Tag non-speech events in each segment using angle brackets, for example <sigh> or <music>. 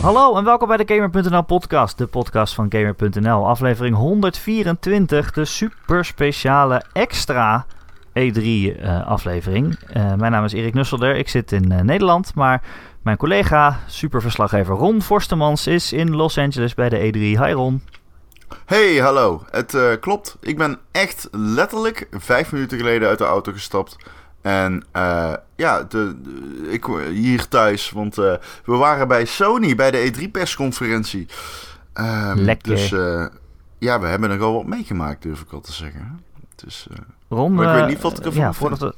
Hallo en welkom bij de Gamer.nl podcast, de podcast van Gamer.nl, aflevering 124, de super speciale extra E3 uh, aflevering. Uh, mijn naam is Erik Nusselder, ik zit in uh, Nederland, maar mijn collega, superverslaggever Ron Forstemans is in Los Angeles bij de E3. Hi Ron. Hey, hallo. Het klopt. Ik ben echt letterlijk vijf minuten geleden uit de auto gestapt. En uh, ja, de, de, ik hier thuis, want uh, we waren bij Sony bij de E3-persconferentie. Um, Lekker. Dus ja, we hebben nogal wat meegemaakt, durf ik al te zeggen. Dus, Ron, maar ik weet niet wat ik ervan ja, voordat we,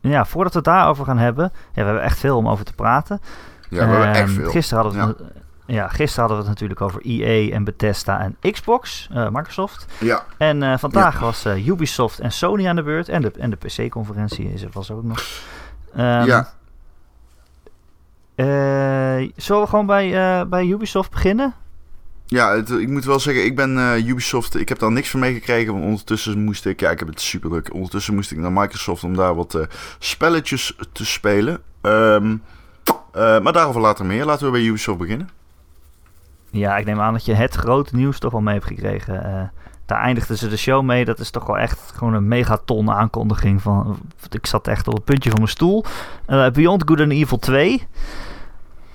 ja, voordat we het daarover gaan hebben. Ja, we hebben echt veel om over te praten. Ja, we hebben echt veel. Gisteren hadden we ja. Ja, gisteren hadden we het natuurlijk over EA en Bethesda en Xbox, uh, Microsoft. Ja. En uh, vandaag ja. was uh, Ubisoft en Sony aan de beurt. En de, en de PC-conferentie is er was ook nog. Um, ja. zullen we gewoon bij, bij Ubisoft beginnen? Ja, het, ik moet wel zeggen, ik ben Ubisoft, ik heb daar niks van meegekregen. Want ondertussen moest ik, ja, ik heb het super druk. Ondertussen moest ik naar Microsoft om daar wat spelletjes te spelen. Um, maar daarover later meer. Laten we bij Ubisoft beginnen. Ja, ik neem aan dat je het grote nieuws toch wel mee hebt gekregen. Uh, daar eindigden ze de show mee. Dat is toch wel echt gewoon een megaton aankondiging. Van, ik zat echt op het puntje van mijn stoel. Uh, Beyond Good and Evil 2.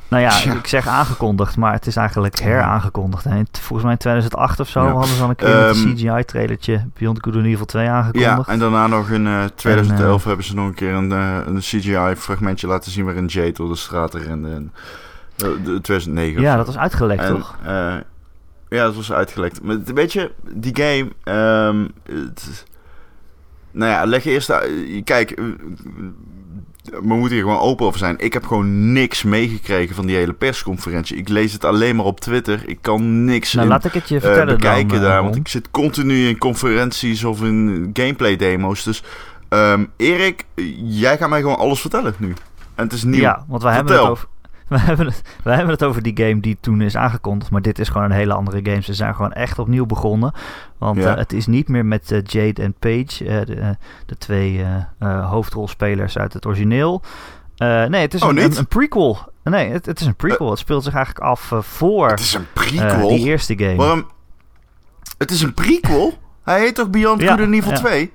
Nou ja, ja, ik zeg aangekondigd, maar het is eigenlijk heraangekondigd. En volgens mij in 2008 of zo ja. hadden ze al een keer um, een CGI-trailertje Beyond Good and Evil 2 aangekondigd. Ja, en daarna nog in uh, 2011 en, uh, hebben ze nog een keer een, een CGI-fragmentje laten zien waarin Jade door de straat rende. En, 2009. Ja, dat was uitgelekt, en, toch? Uh, ja, dat was uitgelekt. Maar weet je, die game. Um, het, nou ja, leg eerst. Kijk, we moeten hier gewoon open over zijn. Ik heb gewoon niks meegekregen van die hele persconferentie. Ik lees het alleen maar op Twitter. Ik kan niks nou, in, laat ik het je vertellen uh, bekijken dan, daar. Want ik zit continu in conferenties of in gameplay demo's. Dus um, Erik, jij gaat mij gewoon alles vertellen nu. En het is nieuw. Ja, want we hebben het over <laughs> we hebben, het, we hebben het over die game die toen is aangekondigd. Maar dit is gewoon een hele andere game. Ze zijn gewoon echt opnieuw begonnen. Want ja. uh, het is niet meer met uh, Jade en Paige, uh, de, de, twee hoofdrolspelers uit het origineel. nee, het is oh, een, niet? een, een, prequel. Nee, het, het, is een prequel. het speelt zich eigenlijk af voor het is een prequel? die eerste game. Waarom? Het is een prequel? <laughs> Hij heet toch Beyond Ja, Good and Evil ja. 2?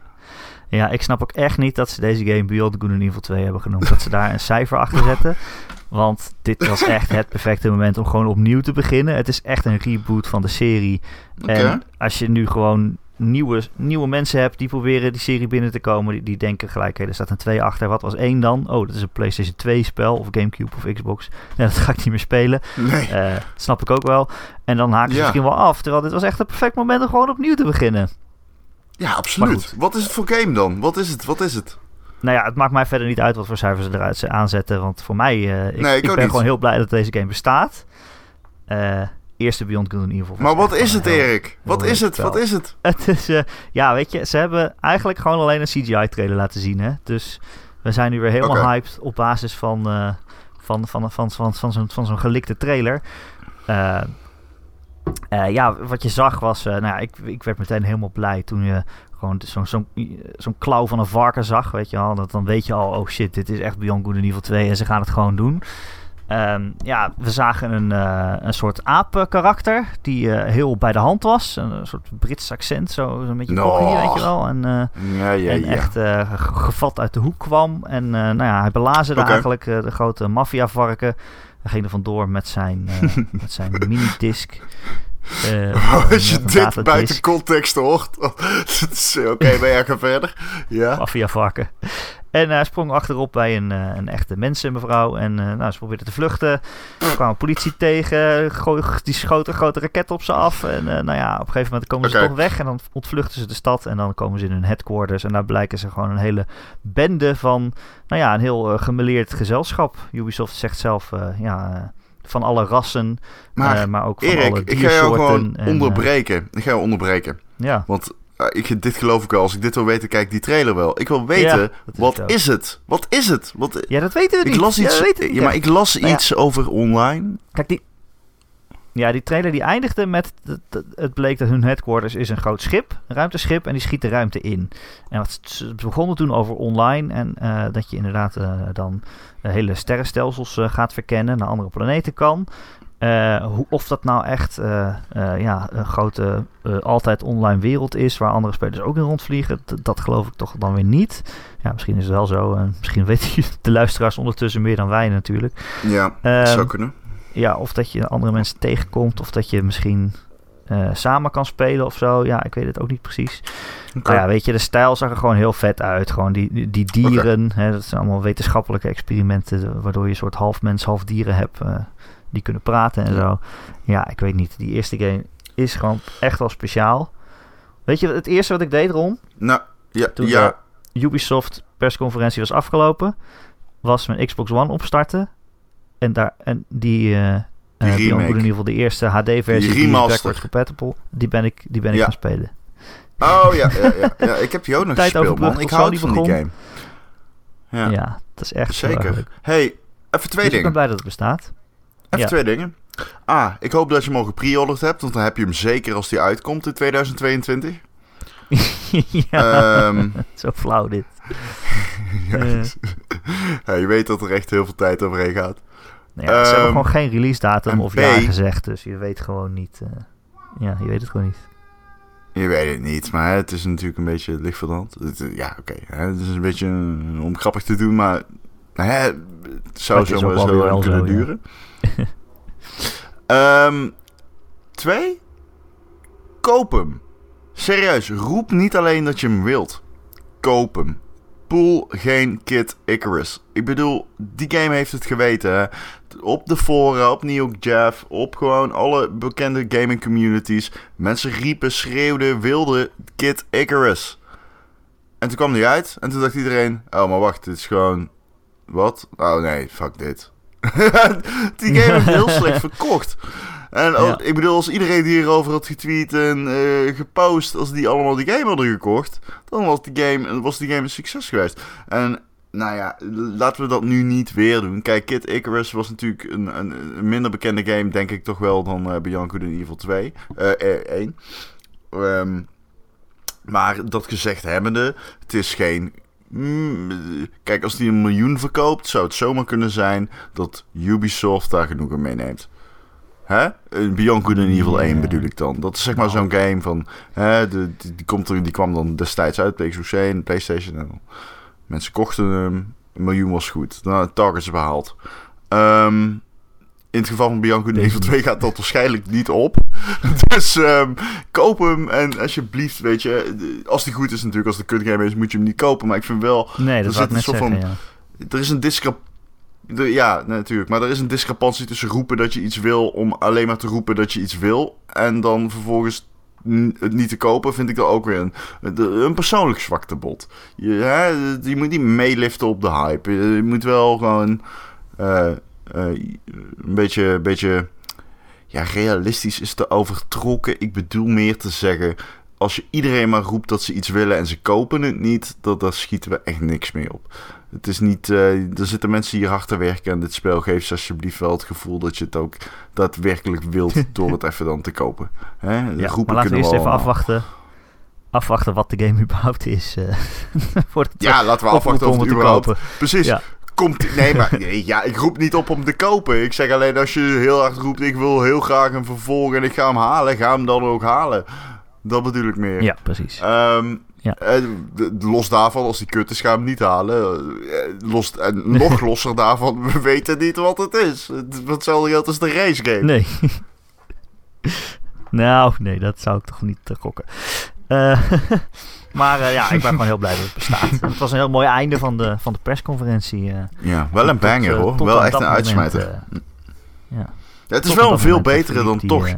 Ja, ik snap ook echt niet dat ze deze game Beyond Good and Evil 2 hebben genoemd. dat ze daar een cijfer achter zetten. <laughs> Want dit was echt het perfecte moment om gewoon opnieuw te beginnen. Het is echt een reboot van de serie. En als je nu gewoon nieuwe, nieuwe mensen hebt die proberen die serie binnen te komen, die, die denken gelijk, hey, er staat een 2 achter. Wat was 1 dan? Oh, dat is een PlayStation 2 spel of Gamecube of Xbox. <laughs> Nee, dat ga ik niet meer spelen. Nee. Uh, snap ik ook wel. En dan haken ze Ja. misschien wel af. Terwijl dit was echt een perfect moment om gewoon opnieuw te beginnen. Ja, absoluut. Wat is het voor game dan? Wat is het? Wat is het? Nou ja, het maakt mij verder niet uit wat voor cijfers ze eruit ze aanzetten. Want voor mij, uh, ik, Nee, ik ik ook ben niet. gewoon heel blij dat deze game bestaat. Uh, eerste Beyond Good and Evil. was Maar wat is het, heel- Erik? Wat is het? Wat is het? <laughs> Het is, uh, ja, weet je, ze hebben eigenlijk gewoon alleen een CGI-trailer laten zien. Hè? Dus we zijn nu weer helemaal hyped op basis van, van, van, van, van, van, zo'n, van zo'n gelikte trailer. Uh, uh, ja, wat je zag was, uh, nou ja, ik, ik werd meteen helemaal blij toen je gewoon zo'n zo'n zo'n klauw van een varken zag, weet je al. Dat, dan weet je al, oh shit, dit is echt Beyond Good and Evil 2 en ze gaan het gewoon doen. Um, ja, we zagen een, uh, een soort aap-karakter die uh, heel bij de hand was. Een, een soort Brits accent, zo, zo'n beetje No. cocky, weet je wel. En, uh, Ja, ja, en ja. echt gevat uit de hoek kwam. En nou ja, hij belazerde eigenlijk de grote maffiavarken. Hij ging er vandoor met zijn, uh, <laughs> met zijn minidisc. <laughs> Uh, Als je een dit buiten context hoort. <laughs> Oké, okay, ben jij gaan verder? Ja. Maffiavarken. En hij sprong achterop bij een, uh, een echte mensenmevrouw. En uh, nou, ze probeerde te vluchten. Er kwam politie tegen. Gooi, die schoot een grote raket op ze af. En nou ja, op een gegeven moment komen ze toch weg. En dan ontvluchten ze de stad. En dan komen ze in hun headquarters. En daar blijken ze gewoon een hele bende van... Nou ja, een heel gemeleerd gezelschap. Ubisoft zegt zelf... ja, van alle rassen, Maar, maar ook van Erik, alle ik ga jou gewoon en, onderbreken. Ik ga jou onderbreken. Ja. Want ik, dit geloof ik wel. Als ik dit wil weten, kijk die trailer wel. Ik wil weten, Ja, dat is wat is het? Wat is het? Wat, ja, dat weten we ik niet. las Ja, iets, niet ja, maar ik las Nou iets over online. Kijk, die, ja, die trailer die eindigde met... Het, bleek dat hun headquarters is een groot schip. Een ruimteschip. En die schiet de ruimte in. En wat, ze begonnen toen over online. En eh, dat je inderdaad eh, dan eh, hele sterrenstelsels gaat verkennen. Naar andere planeten kan. Eh, hoe, of dat nou echt eh, eh, ja, een grote, altijd online wereld is waar andere spelers ook in rondvliegen, dat geloof ik toch dan weer niet. Ja, misschien is het wel zo. en misschien <laughs> weten de luisteraars ondertussen meer dan wij natuurlijk. Ja, Ehm, zou kunnen. ja, of dat je andere mensen tegenkomt, of dat je misschien samen kan spelen of zo. Ja, ik weet het ook niet precies. Maar ja, weet je, de stijl zag er gewoon heel vet uit. Gewoon die, die, die dieren, hè, dat zijn allemaal wetenschappelijke experimenten, waardoor je een soort half mens, half dieren hebt die kunnen praten en zo. Ja, ik weet niet. Die eerste game is gewoon echt wel speciaal. Weet je, het eerste wat ik deed, Ron, Nou, ja, toen ja. de Ubisoft persconferentie was afgelopen, was mijn Xbox One opstarten. En, daar, en die, eh, die in ieder geval de eerste HD-versie, Die backwards compatible, die ben ik, die ben ik Ja. gaan spelen. Oh ja, ja, ja, ja, <laughs> ik heb die ook nog Tijd gespeeld, man. Ik hou van die game. Ja, Ja, dat is echt zeker. Hey, even twee Dus ik ben dingen. blij dat het bestaat. Even ja. twee dingen. Ah, ik hoop dat je hem al gepreorderd hebt, want dan heb je hem zeker als die uitkomt in 2022. <laughs> ja, Ehm, <laughs> zo flauw dit. <laughs> ja, ja, je weet dat er echt heel veel tijd overheen gaat. Nou ja, ze hebben Ehm, gewoon geen release datum of B- jaar gezegd, dus je weet gewoon niet. eh, ja, je weet het gewoon niet. Je weet het niet, maar het is natuurlijk een beetje licht van de hand. Eh, ja, oké. het is een beetje om grappig te doen, maar hè, het zou zomaar weer lang kunnen zo, ja. <laughs> Ehm, twee, koop hem. Serieus, roep niet alleen dat je hem wilt. Koop hem. Pool geen Kid Icarus. Ik bedoel, die game heeft het geweten. Op de fora, op New York Jeff, op gewoon alle bekende gaming communities. Mensen riepen, schreeuwden, wilden Kid Icarus. En toen kwam die uit en toen dacht iedereen... Oh, maar wacht, dit is gewoon... Wat? Oh nee, fuck dit. <laughs> die game heeft heel <laughs> slecht verkocht. En Ja. ik bedoel, als iedereen die hierover had getweet en eh, gepost... als die allemaal die game hadden gekocht... dan was die game, was die game een succes geweest. En nou ja, laten we dat nu niet weer doen. Kijk, Kid Icarus was natuurlijk een, een, een minder bekende game, denk ik toch wel, dan eh Beyond Good and Evil 2. eh eh, 1. Ehm, maar dat gezegd hebbende, het is geen... mm, kijk, als die een miljoen verkoopt, zou het zomaar kunnen zijn dat Ubisoft daar genoegen mee neemt. Hè? Een Beyond Good and Evil 1 Ja. bedoel ik dan. Dat is zeg maar Nou. zo'n game van... Hè, de, die, die, komt er, die kwam dan destijds uit, PlayStation 1, PlayStation. En mensen kochten hem. Een miljoen was goed. Nou, target is behaald. Ehm, in het geval van Beyond Good and Evil 2 gaat dat waarschijnlijk niet op. <laughs> dus ehm, koop hem. En alsjeblieft, weet je... Als die goed is natuurlijk, als de kut game is, moet je hem niet kopen. Maar ik vind wel... Nee, dat Er zit een soort zeggen, ja. Er is een discrep... de- Ja, natuurlijk. Maar er is een discrepantie tussen roepen dat je iets wil... om alleen maar te roepen dat je iets wil... en dan vervolgens het niet te kopen... vind ik dat ook weer een, een- persoonlijk zwaktebod. Je, hè, je moet niet meeliften op de hype. Je, je moet wel gewoon... eh, eh, een beetje... beetje ja, realistisch is te overtrokken. Ik bedoel meer te zeggen... Als je iedereen maar roept dat ze iets willen en ze kopen het niet, dat, daar schieten we echt niks mee op. Het is niet, eh, er zitten mensen hier hard te werken en dit spel geeft ze alsjeblieft wel het gevoel dat je het ook daadwerkelijk wilt <laughs> door het even dan te kopen. Hè? Ja, maar laten we eerst even allemaal. afwachten. Afwachten wat de game überhaupt is. eh <laughs> voordat we Ja, laten we afwachten of het het überhaupt... Precies. Ja. Komt, nee, maar <laughs> nee, ja, ik roep niet op om te kopen. Ik zeg alleen als je heel hard roept, ik wil heel graag een vervolg en ik ga hem halen, ga hem dan ook halen. Dat bedoel ik meer. Ja, precies. Ehm, Ja. eh, los daarvan, als die kut is, ga hem niet halen. Eh, los, en nog <laughs> losser daarvan, we weten niet wat het is. Het, hetzelfde geldt als de race game. Nee. <laughs> nou, nee, dat zou ik toch niet gokken. Eh, maar eh, ja, ik ben gewoon heel blij dat het bestaat. <laughs> het was een heel mooi einde van de, van de persconferentie. eh. Ja, wel een Tot, banger eh, hoor. tot Wel echt een moment, uitsmijter. ja. Ja, het is Tot wel een veel betere dan die, toch.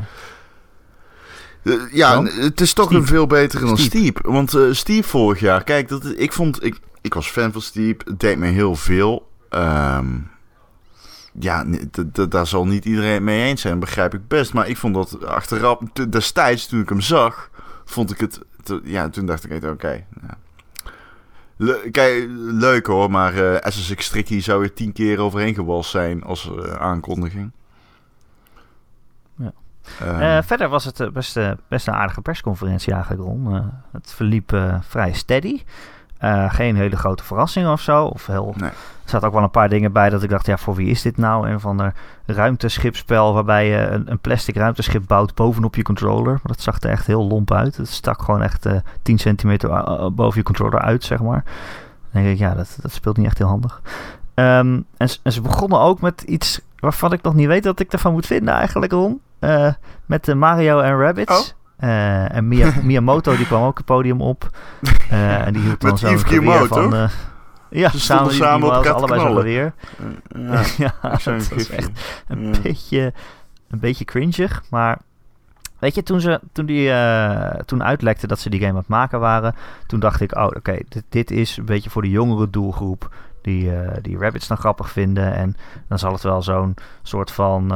ja, het is toch een veel betere dan Steep. Want eh Steep vorig jaar, kijk, dat, ik vond, ik, ik was fan van Steep. Het deed me heel veel. Ehm, ja, daar zal niet iedereen het mee eens zijn, begrijp ik best. Maar ik vond dat achteraf, destijds toen ik hem zag, vond ik het, ja, toen dacht ik, oké. ja. Le- kijk, leuk hoor, maar eh SSX Tricky zou er tien keer overheen gewalst zijn als eh, aankondiging. Ja. Ehm, Eh, verder was het best, best een aardige persconferentie eigenlijk, Ron. Het verliep vrij steady. Eh, geen hele grote verrassing of zo. Of heel, Nee. Er zaten ook wel een paar dingen bij dat ik dacht, ja, voor wie is dit nou? Een van de ruimteschipspel waarbij je een, een plastic ruimteschip bouwt bovenop je controller. Maar dat zag er echt heel lomp uit. Het stak gewoon echt eh 10 centimeter eh, boven je controller uit, zeg maar. Dan denk ik, ja, dat, dat speelt niet echt heel handig. Ehm, en, ze begonnen ook met iets waarvan ik nog niet weet wat ik ervan moet vinden eigenlijk, Ron. Met de Mario en Rabbids. Oh. Eh, en Mia- <laughs> Miyamoto die kwam ook het podium op. Eh, <laughs> en die hield dan zo'n geweer van... eh, ja, Ze samen die op allebei zo'n geweer. Ja, <laughs> Ja, dat was gifje. echt een Ja. beetje, een beetje cringig. Maar weet je, toen, ze, toen, die, toen uitlekte dat ze die game aan het maken waren, toen dacht ik, oh oké, dit, dit is een beetje voor de jongere doelgroep die, die Rabbits dan grappig vinden. En dan zal het wel zo'n soort van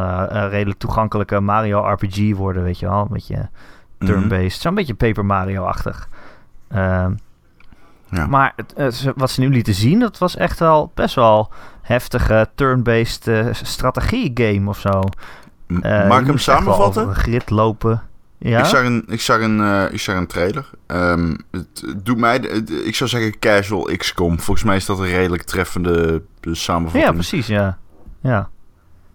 redelijk toegankelijke Mario RPG worden, weet je wel. Een beetje. Turn-based, zo'n beetje Paper Mario-achtig. Ehm, Ja. maar het, wat ze nu lieten zien, dat was echt wel best wel heftige turn-based eh, strategie-game of zo. Eh, Mag ik hem samenvatten? over grid lopen. Ja? Ik, zag een, ik, zag een, eh, ik zag een trailer. Ehm, het, het doet mij, het- ik zou zeggen casual XCOM. Volgens mij is dat een redelijk treffende samenvatting. ja, precies, ja. ja.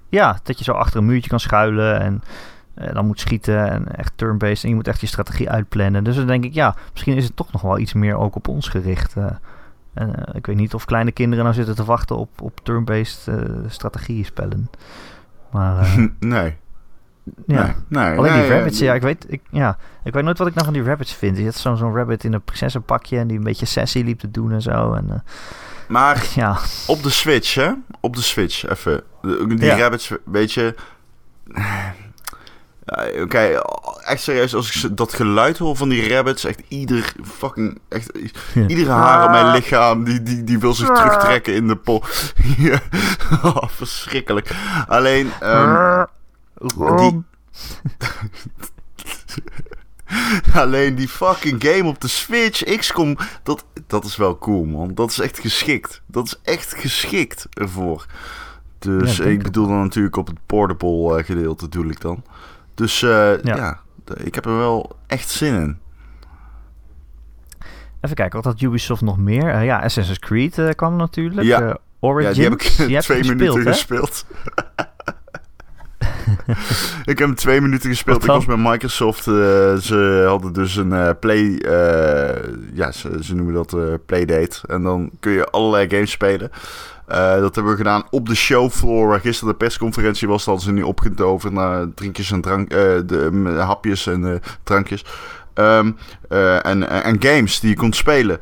Ja, dat je zo achter een muurtje kan schuilen en eh, dan moet schieten en echt turn-based. En je moet echt je strategie uitplannen. Dus dan denk ik, ja, misschien is het toch nog wel iets meer ook op ons gericht. eh. en, eh, ik weet niet of kleine kinderen nou zitten te wachten op, op turn-based eh strategiespellen. Maar <laughs> nee, ja. nee, nee. Alleen nee, die rabbits, ja, ik weet, ik, ja, ik weet nooit wat ik nou van die rabbits vind. Je hebt zo'n zo'n rabbit in een prinsessenpakje en die een beetje sassy liep te doen en zo. En Maar <laughs> ja, op de Switch, hè? Op de Switch, even. Die Ja. rabbits, weet je... Oké, echt serieus, als ik dat geluid hoor van die rabbits, echt ieder fucking, echt iedere haar op mijn lichaam, die, die, die wil zich terugtrekken in de pol. <laughs> Ja. Oh, verschrikkelijk. Alleen, ehm, die, <laughs> alleen die fucking game op de Switch, XCOM, dat, dat is wel cool, man. Dat is echt geschikt. Dat is echt geschikt ervoor. Dus Ja, ik bedoel dan natuurlijk op het portable eh, gedeelte, doe ik dan. Dus eh, Ja. ja. ik heb er wel echt zin in. Even kijken, wat had Ubisoft nog meer? Eh, ja, Assassin's Creed eh, kwam natuurlijk. Ja. Eh, Ja, die heb ik <laughs> Die twee minuten gespeeld. <laughs> ik heb hem twee minuten gespeeld. Ik was bij Microsoft. ze hadden dus een play... ja, ze, ze noemen dat playdate. En dan kun je allerlei games spelen. Eh, dat hebben we gedaan op de showfloor. Waar gisteren de persconferentie was. Dat ze nu opgetoverd naar drinkjes en drank, eh, de, hapjes en eh, drankjes. Ehm, eh, en, en games die je kon spelen.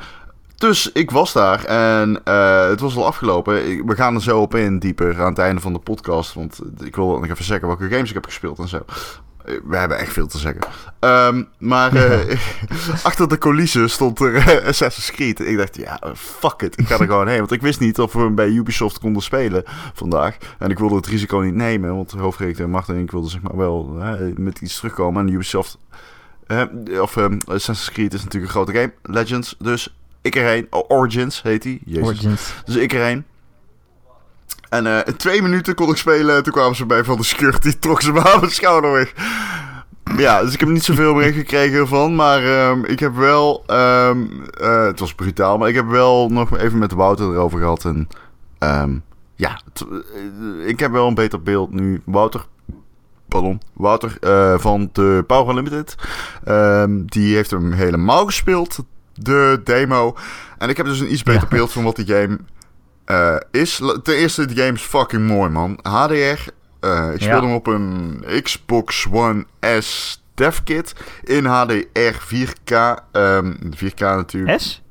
Dus ik was daar en het was al afgelopen. We gaan er zo op in, dieper, aan het einde van de podcast. Want ik wil nog even zeggen welke games ik heb gespeeld en zo. Eh, We hebben echt veel te zeggen. Ehm, maar eh, <laughs> <laughs> achter de coulissen stond er eh, Assassin's Creed. Ik dacht, ja, fuck it. Ik ga er gewoon heen. Want ik wist niet of we hem bij Ubisoft konden spelen vandaag. En ik wilde het risico niet nemen. Want hoofdredacteur Martin en ik wilden zeg maar wel eh, met iets terugkomen. En Ubisoft... eh, of ehm, Assassin's Creed is natuurlijk een grote game. Legends. Dus ik erheen. Oh, Origins heet hij. Origins. Dus ik erheen. En eh, in twee minuten kon ik spelen. Toen kwamen ze bij van de security. Trok ze me aan mijn schouder weg. Ja, dus ik heb niet zoveel meer gekregen ervan. Maar ehm, ik heb wel... ehm, eh, het was brutaal. Maar ik heb wel nog even met Wouter erover gehad. En ehm, ja, eh, ik heb wel een beter beeld nu. Wouter... Pardon. Wouter van de Power Unlimited. Ehm, die heeft hem helemaal gespeeld. De demo. En ik heb dus een iets beter Ja. beeld van wat die game eh, is. Ten eerste, de game is fucking mooi, man. HDR. eh, ik speelde Ja. hem op een Xbox One S DevKit in HDR 4K. ehm 4K natuurlijk. S?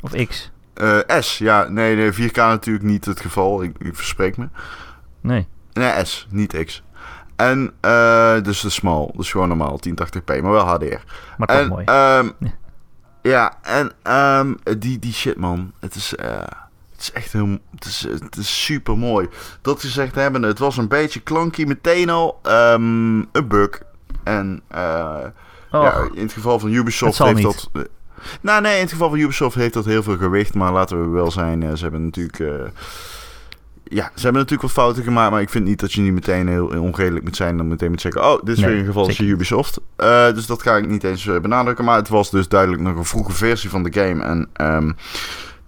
Of X? Eh, S, ja. Nee, nee, 4K natuurlijk niet het geval. Ik, ik verspreek me. Nee. Nee, S, niet X. En, eh, dus de small. Dus gewoon normaal, 1080p, maar wel HDR. Maar toch En, mooi. ehm, Ja. <laughs> ja, en ehm, die, die shit, man. Het is, eh, het is echt heel... Het is, het is super mooi. Dat gezegd hebben, het was een beetje clunky meteen al. Ehm, een bug. En eh, oh, ja, in het geval van Ubisoft heeft niet. dat... eh, nou nee, in het geval van Ubisoft heeft dat heel veel gewicht. Maar laten we wel zijn, eh, ze hebben natuurlijk... ja, ze hebben natuurlijk wat fouten gemaakt, maar ik vind niet dat je niet meteen heel onredelijk moet zijn. Dan meteen moet zeggen, oh, dit is Nee, weer een geval van. Ubisoft. Dus dat ga ik niet eens benadrukken. Maar het was dus duidelijk nog een vroege versie van de game. En ehm,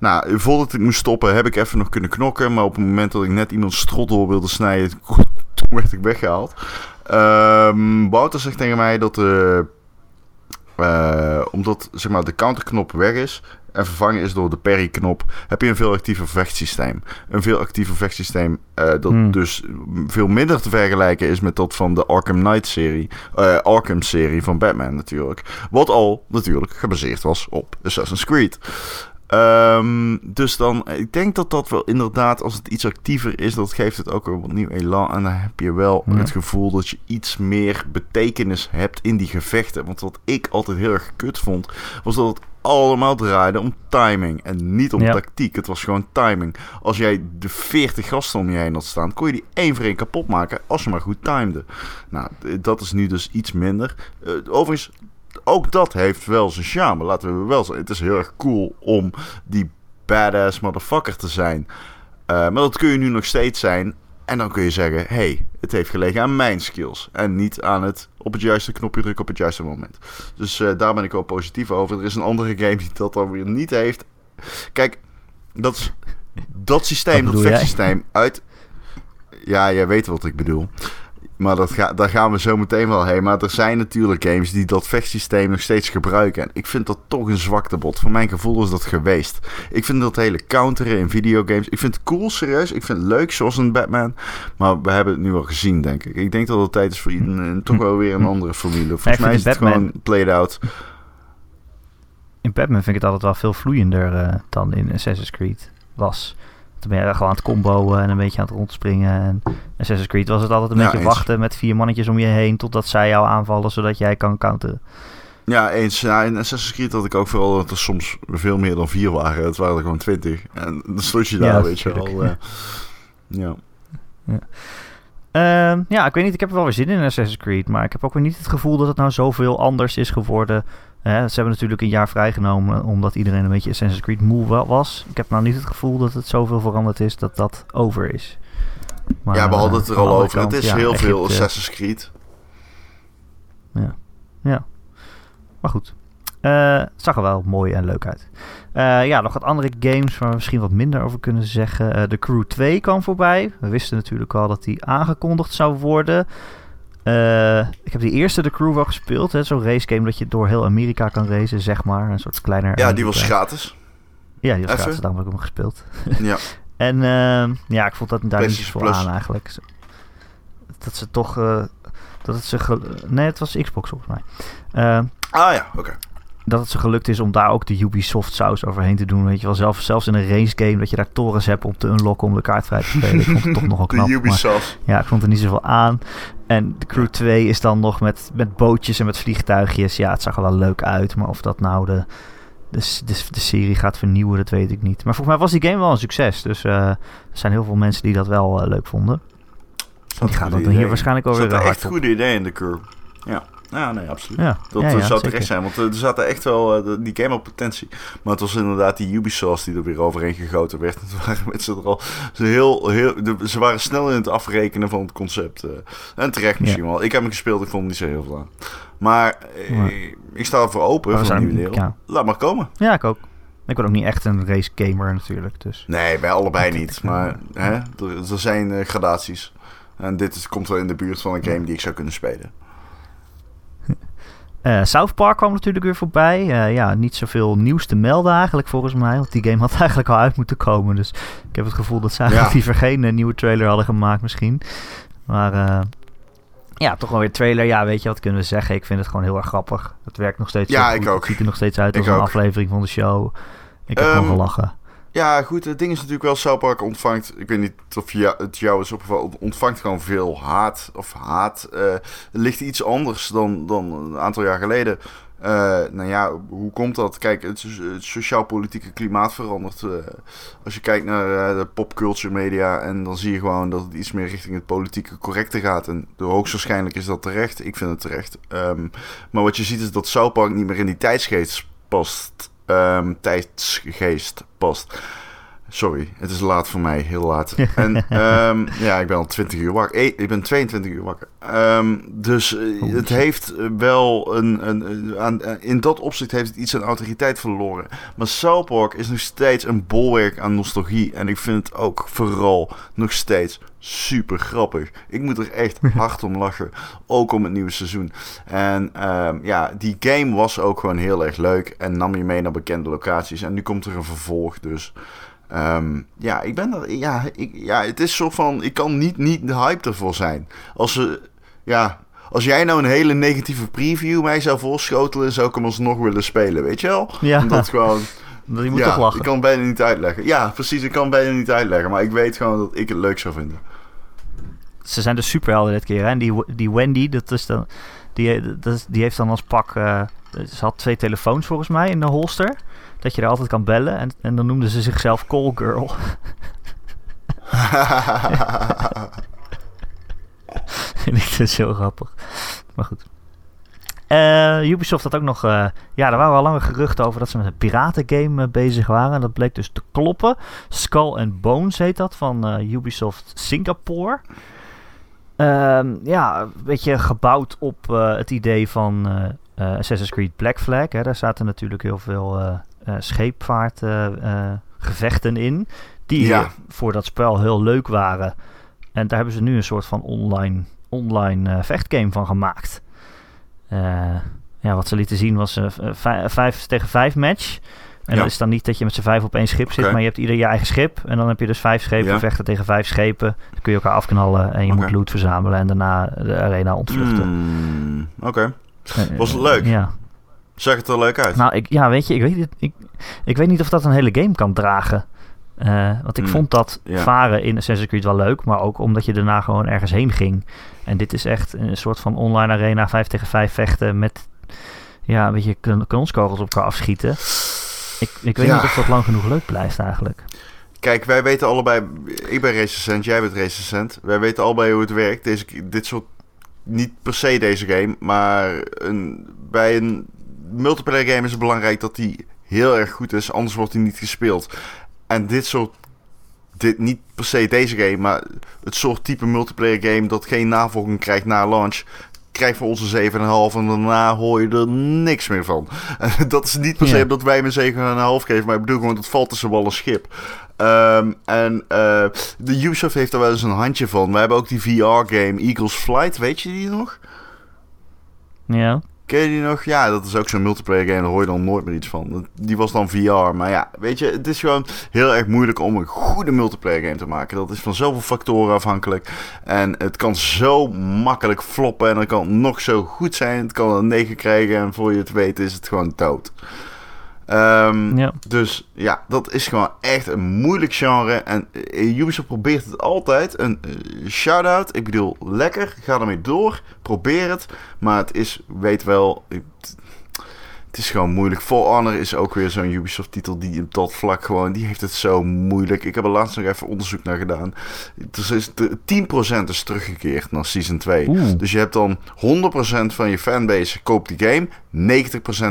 nou, voordat ik moest stoppen, heb ik even nog kunnen knokken. Maar op het moment dat ik net iemand strot door wilde snijden, <laughs> toen werd ik weggehaald. Ehm Wouter zegt tegen mij dat de... eh, omdat zeg maar, de counterknop weg is en vervangen is door de parry-knop, heb je een veel actiever vechtsysteem. Een veel actiever vechtsysteem eh, dat Hmm. dus veel minder te vergelijken is met dat van de Arkham Knight-serie. eh, Arkham-serie van Batman natuurlijk. Wat al natuurlijk gebaseerd was op Assassin's Creed. Ehm, dus dan, ik denk dat dat wel inderdaad, als het iets actiever is, dat geeft het ook wat nieuw elan. En dan heb je wel Ja. het gevoel dat je iets meer betekenis hebt in die gevechten. Want wat ik altijd heel erg kut vond, was dat het allemaal draaide om timing en niet om Ja. tactiek. Het was gewoon timing. Als jij de 40 gasten om je heen had staan, kon je die één voor één kapot maken als je maar goed timede. Nou, dat is nu dus iets minder. Eh, overigens, ook dat heeft wel zijn charme. Laten we wel zeggen. Het is heel erg cool om die badass motherfucker te zijn. Eh, maar dat kun je nu nog steeds zijn. En dan kun je zeggen: hey, het heeft gelegen aan mijn skills. En niet aan het op het juiste knopje drukken op het juiste moment. Dus eh, daar ben ik wel positief over. Er is een andere game die dat dan weer niet heeft. Kijk, dat, is- dat systeem, dat vechtsysteem uit. Ja, jij weet wat ik bedoel. Maar dat ga, daar gaan we zo meteen wel heen. Maar er zijn natuurlijk games die dat vechtsysteem nog steeds gebruiken. En ik vind dat toch een zwaktebod. Voor mijn gevoel is dat geweest. Ik vind dat hele counteren in videogames. Ik vind het cool, serieus. Ik vind het leuk, zoals een Batman. Maar we hebben het nu al gezien, denk ik. Ik denk dat het tijd is voor iedereen een- toch wel weer een <laughs> andere formule. Volgens mij is het Batman- gewoon played out. In Batman vind ik het altijd wel veel vloeiender eh, dan in Assassin's Creed was. Toen ben je gewoon aan het comboen en een beetje aan het rondspringen. En Assassin's Creed was het altijd een Ja, beetje eens. wachten met vier mannetjes om je heen totdat zij jou aanvallen, zodat jij kan counteren. Ja, eens. Ja, in Assassin's Creed had ik ook vooral dat er soms veel meer dan vier waren. Het waren er gewoon twintig. En dan stond je daar, Ja, weet je wel. eh. ja. Ehm, ja, ik weet niet, ik heb er wel weer zin in Assassin's Creed, maar ik heb ook weer niet het gevoel dat het nou zoveel anders is geworden. Hè, ze hebben natuurlijk een jaar vrijgenomen omdat iedereen een beetje Assassin's Creed moe wa- was. Ik heb nou niet het gevoel dat het zoveel veranderd is dat dat over is. Maar, ja, we hadden eh, het er al over. het is ja, heel veel Assassin's Creed. Maar goed, Eh, het zag er wel mooi en leuk uit. Eh, ja, nog wat andere games waar we misschien wat minder over kunnen zeggen. Eh, de Crew 2 kwam voorbij. We wisten natuurlijk al dat die aangekondigd zou worden. Eh, ik heb die eerste The Crew wel gespeeld. Zo'n race game dat je door heel Amerika kan racen, zeg maar. Een soort kleiner... Ja, die was gratis. Ja, die was Even. gratis, daarom heb ik hem gespeeld. <laughs> Ja. En ehm, ja, ik vond dat daar niet Plus. aan eigenlijk. Dat ze toch... eh, dat het ze... Nee, het was Xbox volgens mij. Ehm, Ah ja, oké. dat het ze gelukt is om daar ook de Ubisoft saus overheen te doen. Weet je wel, zelf, zelfs in een race game dat je daar torens hebt om te unlocken om de kaart vrij te spelen. Ik vond het toch <laughs> nogal knap. De maar Ubisoft. ja, ik vond er niet zoveel aan. En de Crew 2 is dan nog met, met bootjes en met vliegtuigjes. Ja, het zag er wel leuk uit. Maar of dat nou de, de, de, de serie gaat vernieuwen, dat weet ik niet. Maar volgens mij was die game wel een succes. Dus eh, er zijn heel veel mensen die dat wel eh, leuk vonden. Die gaan dat hier waarschijnlijk ook Er weer zaten hard echt goede ideeën in de crew. Ja. Ja, nee, absoluut. Ja, Dat ja, ja, zou terecht zijn, want eh, er zaten echt wel, eh, die game had potentie. Maar het was inderdaad die Ubisoft die er weer overheen gegoten werd. <laughs> Het waren mensen er al, ze, heel, heel, de- ze waren snel in het afrekenen van het concept. eh. en terecht misschien wel. Ik heb hem gespeeld, ik vond niet zo heel veel aan. Maar ik sta ervoor open we voor een zijn- nieuwe ja. Laat maar komen. Ja, ik ook. Ik ben ook niet echt een race gamer natuurlijk. Dus. Nee, bij allebei Dat- niet. Maar hè, er, er zijn gradaties. En dit is, komt wel in de buurt van een game die ik zou kunnen spelen. Eh, South Park kwam natuurlijk weer voorbij. Eh, ja, niet zoveel nieuws te melden eigenlijk volgens mij. Want die game had <laughs> eigenlijk al uit moeten komen. Dus ik heb het gevoel dat ze eigenlijk Ja. liever geen eh, nieuwe trailer hadden gemaakt misschien. Maar ja, toch wel weer trailer. Ja, weet je wat kunnen we zeggen? Ik vind het gewoon heel erg grappig. Het werkt nog steeds Ja, ik goed. ook. Het ziet er nog steeds uit als een aflevering van de show. Ik heb Ehm, gewoon gelachen. Ja, goed. Het ding is natuurlijk wel, South Park ontvangt... Ik weet niet of het jou is opgevallen. Ontvangt gewoon veel haat. Of haat. het ligt iets anders dan, dan een aantal jaar geleden. Eh, nou ja, hoe komt dat? Kijk, het, sociaal-politieke klimaat verandert. eh, als je kijkt naar de popculture media... en dan zie je gewoon dat het iets meer richting het politieke correcte gaat. En hoogstwaarschijnlijk is dat terecht. Ik vind het terecht. Ehm, maar wat je ziet is dat South Park niet meer in die tijdsgeest past. Ehm, tijdsgeest past. Sorry, het is laat voor mij, heel laat. <laughs> En ehm, ja, ik ben al 20 uur wakker. Eh, ik ben 22 uur wakker. Ehm, dus eh, het heeft wel een. een, aan, eh, in dat opzicht heeft het iets aan autoriteit verloren. Maar South Park is nog steeds een bolwerk aan nostalgie. En ik vind het ook vooral nog steeds super grappig. Ik moet er echt <laughs> hard om lachen. Ook om het nieuwe seizoen. En ehm, ja, die game was ook gewoon heel erg leuk. En nam je mee naar bekende locaties. En nu komt er een vervolg. Dus Ehm, ja, ik ben er. Ja, ik, ja, het is zo van. Ik kan niet, niet de hype ervoor zijn. Als ze. Ja, als jij nou een hele negatieve preview mij zou voorschotelen, zou ik hem alsnog willen spelen, weet je wel? Ja. Omdat gewoon. <laughs> Je moet ja, toch lachen. Ik kan het bijna niet uitleggen. Ja, precies. Ik kan het bijna niet uitleggen. Maar ik weet gewoon dat ik het leuk zou vinden. Ze zijn de superhelden dit keer. Hè? En die, die Wendy, dat is dan, die, dat is, die heeft dan als pak. Uh, ze had twee telefoons volgens mij in de holster dat je er altijd kan bellen. En, en dan noemden ze zichzelf Call Girl. <laughs> Vind ik dus heel grappig. Maar goed. Uh, Ubisoft had ook nog... Uh, ja, er waren al lange geruchten over dat ze met een piratengame uh, bezig waren. Dat bleek dus te kloppen. Skull and Bones heet dat, van Ubisoft Singapore. Ehm, ja, een beetje gebouwd op het idee van Assassin's Creed Black Flag. Hè. Daar zaten natuurlijk heel veel uh, scheepvaartgevechten in. Die voor dat spel heel leuk waren. En daar hebben ze nu een soort van online, online vechtgame van gemaakt. ja, wat ze lieten zien was een vijf tegen vijf match. En ja. dat is dan niet dat je met z'n vijf op één schip zit, maar je hebt ieder je eigen schip. En dan heb je dus vijf schepen, vechten tegen vijf schepen. Dan kun je elkaar afknallen en je moet loot verzamelen en daarna de arena ontvluchten. Mm, Oké. Was het leuk? Ja. Zag het er leuk uit? Nou, ik, ja, weet je, ik weet, niet, ik, ik weet niet of dat een hele game kan dragen. Uh, want ik Mm, vond dat ja. varen in Assassin's Creed wel leuk, maar ook omdat je daarna gewoon ergens heen ging. En dit is echt een soort van online arena, 5 tegen 5 vechten met ja, een beetje kan- kanonskogels op elkaar afschieten. Ik, ik weet Ja. niet of dat lang genoeg leuk blijft eigenlijk. Kijk, wij weten allebei... Ik ben recensent, jij bent recensent. Wij weten allebei hoe het werkt. Deze, dit soort... Niet per se deze game, maar een, bij een multiplayer game is het belangrijk dat die heel erg goed is. Anders wordt die niet gespeeld. En dit soort... Dit, niet per se deze game, maar het soort type multiplayer game dat geen navolging krijgt na launch... Krijgt voor ons een 7,5 en daarna hoor je er niks meer van. <laughs> dat is niet per se Ja. omdat wij hem een 7,5 geven, maar ik bedoel gewoon, het valt tussen wal en schip. Ehm, en eh, de Ubisoft heeft er wel eens een handje van. We hebben ook die VR-game Eagles Flight, weet je die nog? Ja, Ken je die nog? Ja, dat is ook zo'n multiplayer game, daar hoor je dan nooit meer iets van. Die was dan VR, maar ja, weet je, het is gewoon heel erg moeilijk om een goede multiplayer game te maken. Dat is van zoveel factoren afhankelijk. En het kan zo makkelijk floppen en het kan nog zo goed zijn. Het kan een 9 krijgen en voor je het weet is het gewoon dood. Ehm, ja. dus ja, dat is gewoon echt een moeilijk genre. En eh, Ubisoft probeert het altijd. Een eh, shout-out. Ik bedoel, lekker. Ga ermee door. Probeer het. Maar het is, weet wel... Het, is gewoon moeilijk. For Honor is ook weer zo'n Ubisoft-titel die op dat vlak gewoon... Die heeft het zo moeilijk. Ik heb er laatst nog even onderzoek naar gedaan. Dus is de, 10% is teruggekeerd naar Season 2. Oeh. Dus je hebt dan 100% van je fanbase koopt die game.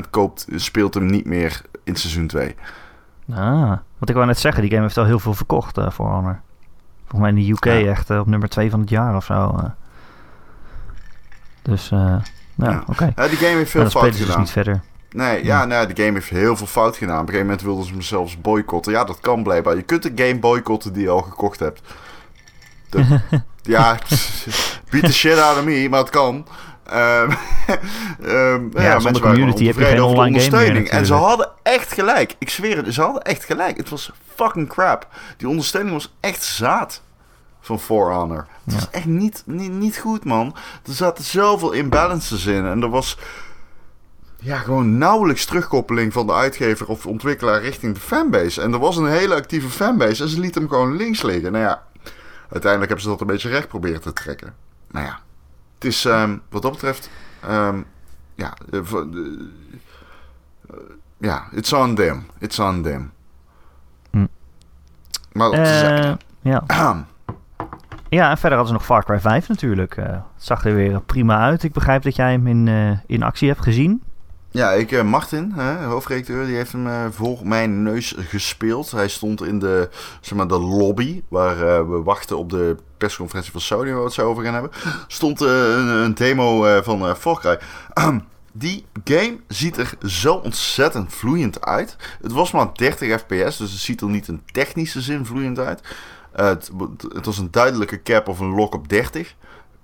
90% koopt, speelt hem niet meer in seizoen 2. Ah, want ik wou net zeggen, die game heeft al heel veel verkocht eh voor Honor. Volgens mij in de UK Ja. echt eh, op nummer 2 van het jaar of zo. eh. Dus, ja, oké. Ja, die game heeft veel fout spelen ze dus gedaan. niet verder. Nee, ja, nee, de game heeft heel veel fout gedaan. Op een gegeven moment wilden ze hem zelfs boycotten. Ja, dat kan blijkbaar. Je kunt een game boycotten die je al gekocht hebt. De- <laughs> ja, <laughs> beat the shit out of me, maar het kan. Ehm <laughs> ehm, ja, zonder mensen waren community heb je geen de online game meer ondersteuning. En ze hadden echt gelijk. Ik zweer het, ze hadden echt gelijk. Het was fucking crap. Die ondersteuning was echt zaad van For Honor. Het Ja. was echt niet, niet, niet goed, man. Er zaten zoveel imbalances in. En er was ja, gewoon nauwelijks terugkoppeling van de uitgever of ontwikkelaar richting de fanbase. En er was een hele actieve fanbase en ze lieten hem gewoon links liggen. Nou ja, uiteindelijk hebben ze dat een beetje recht proberen te trekken. Nou ja, het is ehm, wat dat betreft, ehm, ja, eh, eh, ja, it's on them. It's on them. Hm. Maar dat is, Eh, ja. <clears throat> ja, en verder hadden ze nog Far Cry 5 natuurlijk. Het zag er weer prima uit. Ik begrijp dat jij hem in, in actie hebt gezien. Ja, ik, uh, Martin, hè, die heeft hem uh, voor mijn neus gespeeld. Hij stond in de, zeg maar, de lobby, waar uh, we wachten op de persconferentie van Sony, waar we het zo over gaan hebben. Stond een, een, demo van Cry. die game ziet er zo ontzettend vloeiend uit. Het was maar 30 fps, dus het ziet er niet in technische zin vloeiend uit. het, het was een duidelijke cap of een lock op 30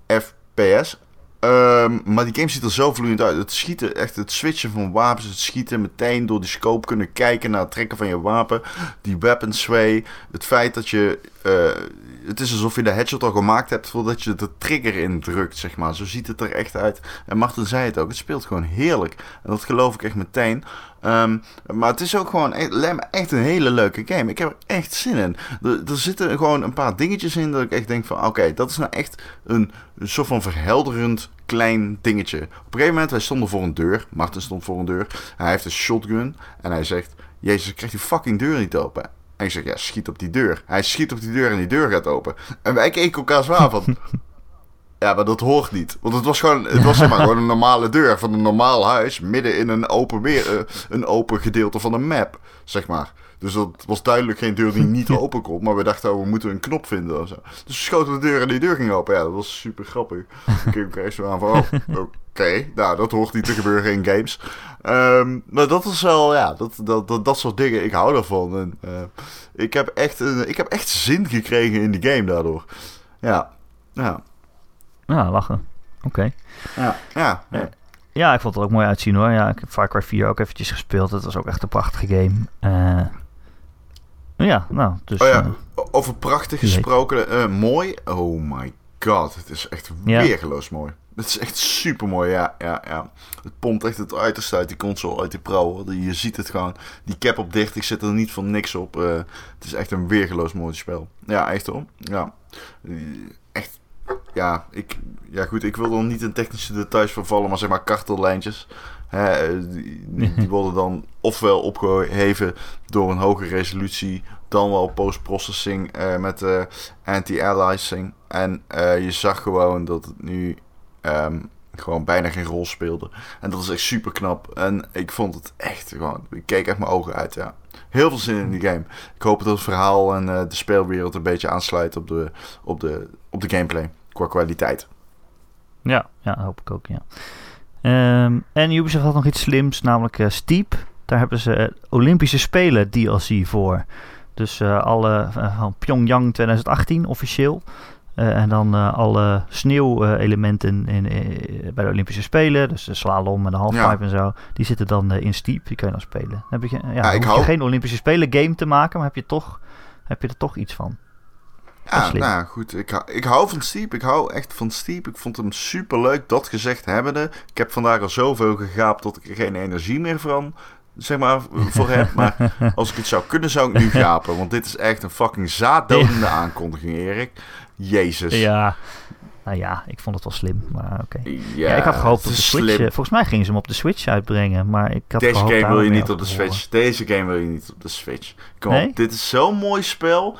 fps. Um, maar die game ziet er zo vloeiend uit. Het schieten, echt het switchen van wapens, het schieten meteen door die scope kunnen kijken naar het trekken van je wapen. Die weapon sway. Het feit dat je. Uh, het is alsof je de headshot al gemaakt hebt voordat je de trigger indrukt, zeg maar. Zo ziet het er echt uit. En Martin zei het ook, het speelt gewoon heerlijk. En dat geloof ik echt meteen. Um, maar het is ook gewoon echt, echt, een hele leuke game. Ik heb er echt zin in. Er, er zitten gewoon een paar dingetjes in dat ik echt denk van... Oké, dat is nou echt een, een soort van verhelderend klein dingetje. Op een gegeven moment, wij stonden voor een deur. Martin stond voor een deur. Hij heeft een shotgun. En hij zegt... Jezus, ik krijg die fucking deur niet open. En ik zeg, ja, schiet op die deur. Hij schiet op die deur en die deur gaat open. En wij keken elkaar zwaar van... <laughs> Ja, maar dat hoort niet. Want het was gewoon, het was zeg maar gewoon een normale deur van een normaal huis. Midden in een open, weer, uh, een open gedeelte van een map, zeg maar. Dus dat was duidelijk geen deur die <laughs> niet open kon. Maar we dachten, oh, we moeten een knop vinden of zo. Dus we schoten de deur en die deur ging open. Ja, dat was super grappig. <laughs> Ik keek elkaar zo aan van, oh, oké. Nou, dat hoort niet te gebeuren in games. Um, maar dat is wel, ja, dat, dat, dat, dat soort dingen. Ik hou daarvan. En, uh, ik, heb echt, uh, ik heb echt zin gekregen in die game daardoor. Ja, ja. Ja, lachen. Oké. Ja, ja, ja. Ja, ik vond het er ook mooi uitzien hoor. Ja, ik heb Far Cry 4 ook eventjes gespeeld. Dat was ook echt een prachtige game. Uh, ja, nou, dus... Oh ja, uh, over prachtig gesproken. Uh, mooi. Oh my god, het is echt ja. weergeloos mooi. Het is echt super mooi, ja, ja, ja. Het pompt echt het uiterste uit die console, uit die Pro. Je ziet het gewoon. Die cap op 30 zit er niet van niks op. het is echt een weergeloos mooi spel. Ja, echt hoor. Ja. Ja, ik, ja, goed, ik wil er niet in technische details vervallen, maar zeg maar kartellijntjes. Hè, die, die, <laughs> worden dan ofwel opgeheven door een hoge resolutie, dan wel post-processing uh, met uh, anti-aliasing. En uh, je zag gewoon dat het nu um, gewoon bijna geen rol speelde. En dat is echt super knap. En ik vond het echt gewoon, ik keek echt mijn ogen uit, ja. Heel veel zin in die game. Ik hoop dat het verhaal en de speelwereld een beetje aansluit op de, op de, op de gameplay qua kwaliteit. Ja, ja hoop ik ook, ja. Um, en Ubisoft had nog iets slims, namelijk uh, Steep. Daar hebben ze uh, Olympische Spelen DLC voor. Dus uh, alle van Pyongyang 2018 officieel. en dan alle sneeuwelementen in, bij de Olympische Spelen. Dus de slalom en de halfpipe en zo. Die zitten dan in Steep. Die kun je dan spelen. Dan heb je, ja, ja ik je geen Olympische Spelen game te maken. Maar heb je, toch, heb je er toch iets van. Ja, nou goed. Ik, ik hou van Steep. Ik hou echt van Steep. Ik vond hem super leuk. Dat gezegd hebbende. Ik heb vandaag al zoveel gegaapt dat ik er geen energie meer van zeg maar, voor heb. Maar <laughs> als ik het zou kunnen, zou ik nu gapen. Want dit is echt een fucking zaaddodende aankondiging, Erik. Jezus. Ja. Nou ja, ik vond het wel slim, maar oké. Ja, ik had gehoopt op de Switch. Slim. Volgens mij gingen ze hem op de Switch uitbrengen, maar ik had Deze game wil je niet op de Switch. Deze game wil je niet op de Switch. Kom nee? op, dit is zo'n mooi spel.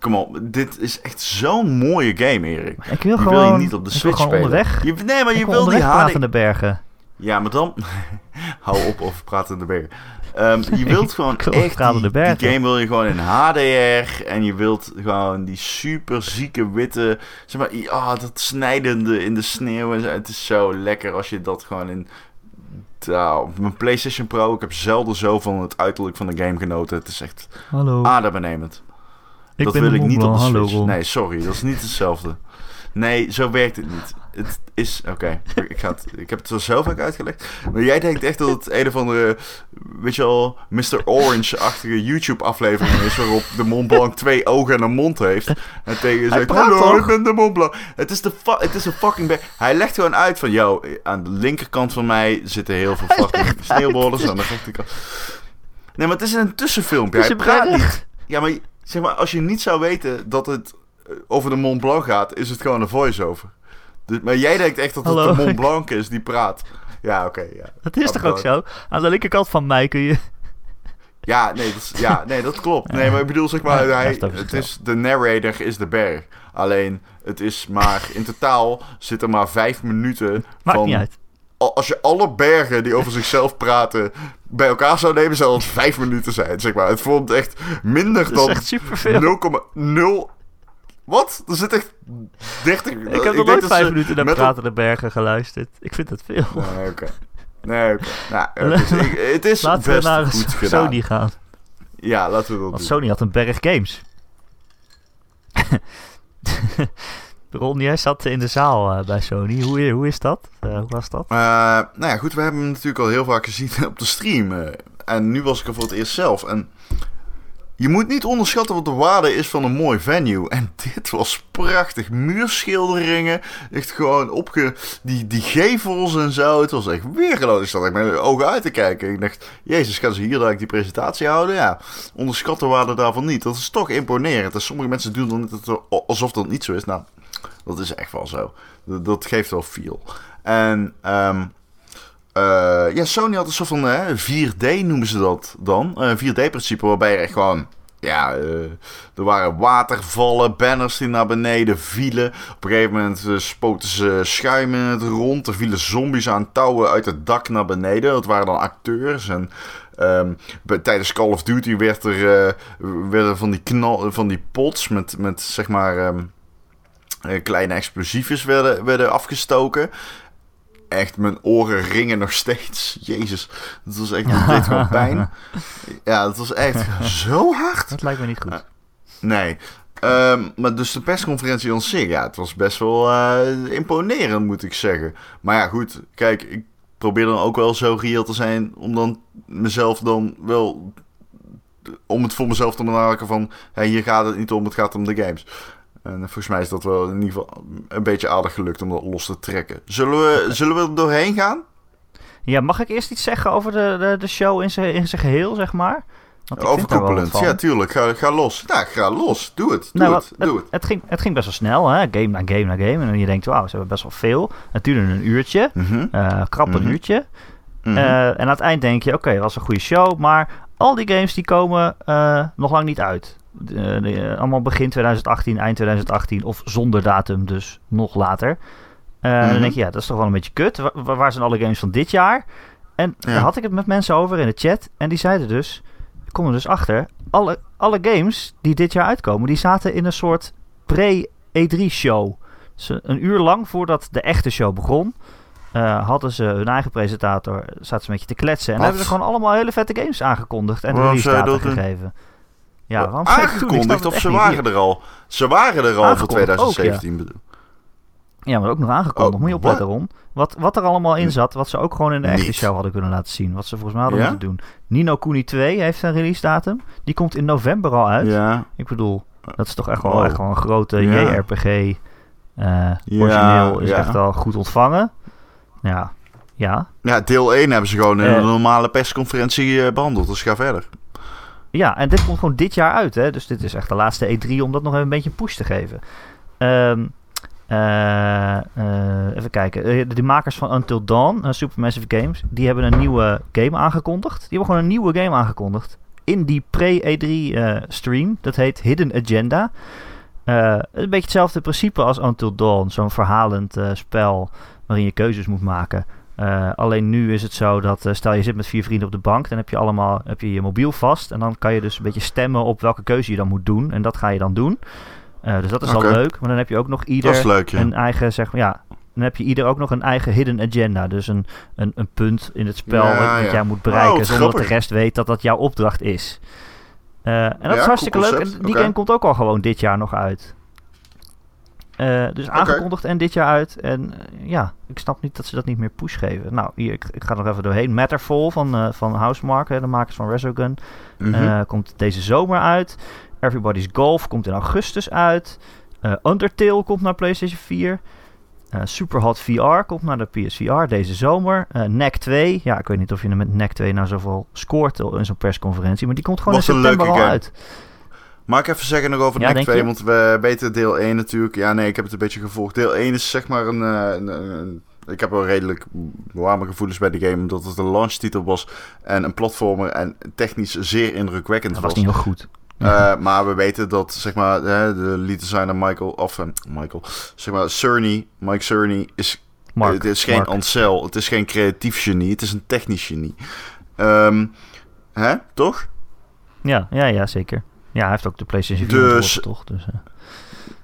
Kom op, dit is echt zo'n mooie game, Erik. Ik wil gewoon, wil je niet op de Switch spelen. onderweg. Je, nee, maar je wil die HD... in de bergen. Ja, maar dan... <laughs> Hou op over praten in de bergen. Um, je <laughs> wilt gewoon echt... Die, die, game wil je gewoon in HDR. En je wilt gewoon die super zieke witte... Zeg maar, oh, dat snijdende in de sneeuw. En zo. Het is zo lekker als je dat gewoon in... Nou, mijn PlayStation Pro, ik heb zelden zo van het uiterlijk van de game genoten. Het is echt Hallo. adembenemend. Ik dat wil ik niet op de Switch. Nee, sorry, dat is niet hetzelfde. Nee, zo werkt het niet. Het is... Oké, ik, ga ik heb het zo zelf ook uitgelegd. Maar jij denkt echt dat het een of andere... Weet je al, Mr. Orange-achtige YouTube-aflevering is... waarop de Mont Blanc twee ogen en een mond heeft. En tegen je zegt... Hallo, ik ben de Mont Blanc. Het is, de het is een fucking... Hij legt gewoon uit van... Yo, aan de linkerkant van mij zitten heel veel fucking sneeuwborders. Aan de rechterkant... Nee, maar het is een tussenfilmpje. Hij praat niet. Ja, maar zeg maar, als je niet zou weten dat het eh, over de Mont Blanc gaat, is het gewoon een voice-over. Dus, maar jij denkt echt dat het de Mont Blanc is die praat. Ja, oké. ja. Dat is toch ook zo? Aan de linkerkant van mij kun je... Ja, nee, dat, ja, nee, dat klopt. Nee, maar ik bedoel, zeg maar, hij, het is, de narrator is de berg. Alleen, het is maar, in totaal zit er maar vijf minuten Maakt van... niet uit. Als je alle bergen die over zichzelf praten bij elkaar zou nemen, zou het vijf minuten zijn, zeg maar. Het vond echt minder Dat dan is echt superveel. 0,0... Wat? Er zit echt 30... Ik heb nog nooit dat vijf ze minuten naar met Pratende Bergen geluisterd. Ik vind dat veel. Nee, oké. Nee, oké. Nou, <laughs> eh, dus ik- het is Laten we best naar goed gedaan. Sony gaan. Ja, laten we dat Want doen. Sony had een berg games. <laughs> Ron, jij zat in de zaal eh, bij Sony. Hoe, hoe is dat? Eh, hoe was dat? Eh, nou ja, goed, we hebben hem natuurlijk al heel vaak gezien <laughs> op de stream. en nu was ik er voor het eerst zelf. En je moet niet onderschatten wat de waarde is van een mooi venue. En <laughs> dit was prachtig. Muurschilderingen. Echt gewoon opge... Die, die gevels en zo. Het was echt weer geloof Ik zat met mijn ogen uit te kijken. Ik dacht, jezus, gaan ze hier eigenlijk die presentatie houden? Ja, onderschat de waarde daarvan niet. Dat is toch imponerend. En sommige mensen doen dan alsof dat niet zo is. Nou, dat is echt wel zo. Dat, geeft wel feel. En ehm, eh, ja, Sony had een soort van eh, 4D noemen ze dat dan. Een 4D-principe waarbij er echt gewoon... Ja, eh, er waren watervallen, banners die naar beneden vielen. Op een gegeven moment spoten ze schuim in het rond. Er vielen zombies aan touwen uit het dak naar beneden. Dat waren dan acteurs. En bij- tijdens Call of Duty werd er, werden van die, knal, van die pots met, met zeg maar... eh, kleine explosiefjes werden, werden afgestoken. Echt, mijn oren ringen nog steeds. Jezus, dat was echt, dat deed gewoon pijn. <laughs> Ja, dat was echt zo hard. Dat lijkt me niet goed. Nee. Ehm, maar dus de persconferentie aan zich, ja, het was best wel eh, imponerend, moet ik zeggen. Maar ja, goed, kijk, ik probeer dan ook wel zo reëel te zijn om dan mezelf dan wel, om het voor mezelf te benadrukken van, hey, hier gaat het niet om, het gaat om de games. En volgens mij is dat wel in ieder geval een beetje aardig gelukt om dat los te trekken. Zullen we, zullen we er doorheen gaan? Ja, mag ik eerst iets zeggen over de, de, de show in zijn in geheel, zeg maar? Overkoepelend, ja, tuurlijk. Ga, ga los. Nou, ga los. Doe het. Doe Nou, het. Doe het. Het ging, het ging best wel snel, hè? game na game na game. En je denkt, wauw, ze hebben best wel veel. Het duurde een uurtje, eh krap een Mhm. uurtje. Mhm. Eh, en aan het eind denk je, oké, dat was een goede show. Maar al die games die komen eh, nog lang niet uit. De- de- allemaal begin 2018, eind 2018 of zonder datum, dus nog later. Eh, Mhm. Dan denk je, ja, dat is toch wel een beetje kut. Wa- wa- waar zijn alle games van dit jaar? En Ja. daar had ik het met mensen over in de chat. En die zeiden dus, ik kom er dus achter, alle, alle games die dit jaar uitkomen, die zaten in een soort pre-E3-show. Dus een uur lang voordat de echte show begon, eh, hadden ze hun eigen presentator, zaten ze met je te kletsen. En Wat? hebben ze gewoon allemaal hele vette games aangekondigd en Waarom release data dat doen? Ja, aangekondigd of ze waren er al? Ze waren er al voor Aangekondigd ook, 2017. bedoel. Ja, maar ook nog aangekondigd. Oh, Moet je opletten, Ron. Wat, wat er allemaal in zat, wat ze ook gewoon in de echte Niet. show hadden kunnen laten zien. Wat ze volgens mij hadden Ja? moeten doen. Nino Kuni 2 heeft een release datum. Die komt in november al uit. Ja. Ik bedoel, dat is toch echt wel, Oh. echt wel een grote Ja. JRPG. eh Ja, origineel is echt al goed ontvangen. Ja, ja. ja, deel 1 hebben ze gewoon in Eh. een normale persconferentie eh, behandeld. Dus ga verder. Ja, en dit komt gewoon dit jaar uit. Hè? Dus dit is echt de laatste E3 om dat nog even een beetje een push te geven. Ehm, eh, eh, even kijken. Eh, de, makers van Until Dawn, Supermassive Games, die hebben een nieuwe game aangekondigd. Die hebben gewoon een nieuwe game aangekondigd. In die pre-E3 eh, stream. Dat heet Hidden Agenda. Een beetje hetzelfde principe als Until Dawn. Zo'n verhalend spel waarin je keuzes moet maken. Eh, alleen nu is het zo dat, eh, stel je zit met vier vrienden op de bank, dan heb je allemaal heb je, je mobiel vast. En dan kan je dus een beetje stemmen op welke keuze je dan moet doen. En dat ga je dan doen. Eh, dus dat is Oké. al leuk. Maar dan heb je ook nog Dat ieder leuk, ja. een eigen, zeg maar, ja. Dan heb je ieder ook nog een eigen hidden agenda. Dus een, een, een punt in het spel Ja, ja. jij moet bereiken. Oh, wat zonder dat de rest weet dat dat jouw opdracht is. En dat is hartstikke cool leuk. En die game komt ook al gewoon dit jaar nog uit. Eh, dus aangekondigd en dit jaar uit. En eh, ja, ik snap niet dat ze dat niet meer push geven. Nou, hier, ik, ik ga er nog even doorheen. Matterfall van, eh van Housemarque, hè, de makers van Resogun. Mhm. Komt deze zomer uit. Everybody's Golf komt in augustus uit. Undertale komt naar PlayStation 4. Eh Superhot VR komt naar de PSVR deze zomer. NEC 2. Ja, ik weet niet of je met NEC 2 nou zoveel scoort in zo'n persconferentie. Maar die komt gewoon Was in september al game. uit. Mag ik even zeggen nog over Ja, NEC denk 2? je? Want we weten deel 1 natuurlijk. Ja, nee, ik heb het een beetje gevolgd. Deel 1 is zeg maar een... eh, een, een- ik heb wel redelijk warme gevoelens bij de game. Omdat het een launchtitel was. En een platformer. En technisch zeer indrukwekkend Dat was. was niet heel goed. Eh, maar we weten dat, zeg maar, de lead designer Michael, of eh, Michael, zeg maar, Cerny, Mike Cerny is Mark, het is geen. Ansel, het is geen creatief genie, het is een technisch genie. Ehm, hè, toch? Ja, ja, ja, zeker. Ja, hij heeft ook de PlayStation 4 Dus- toch? Dus, eh,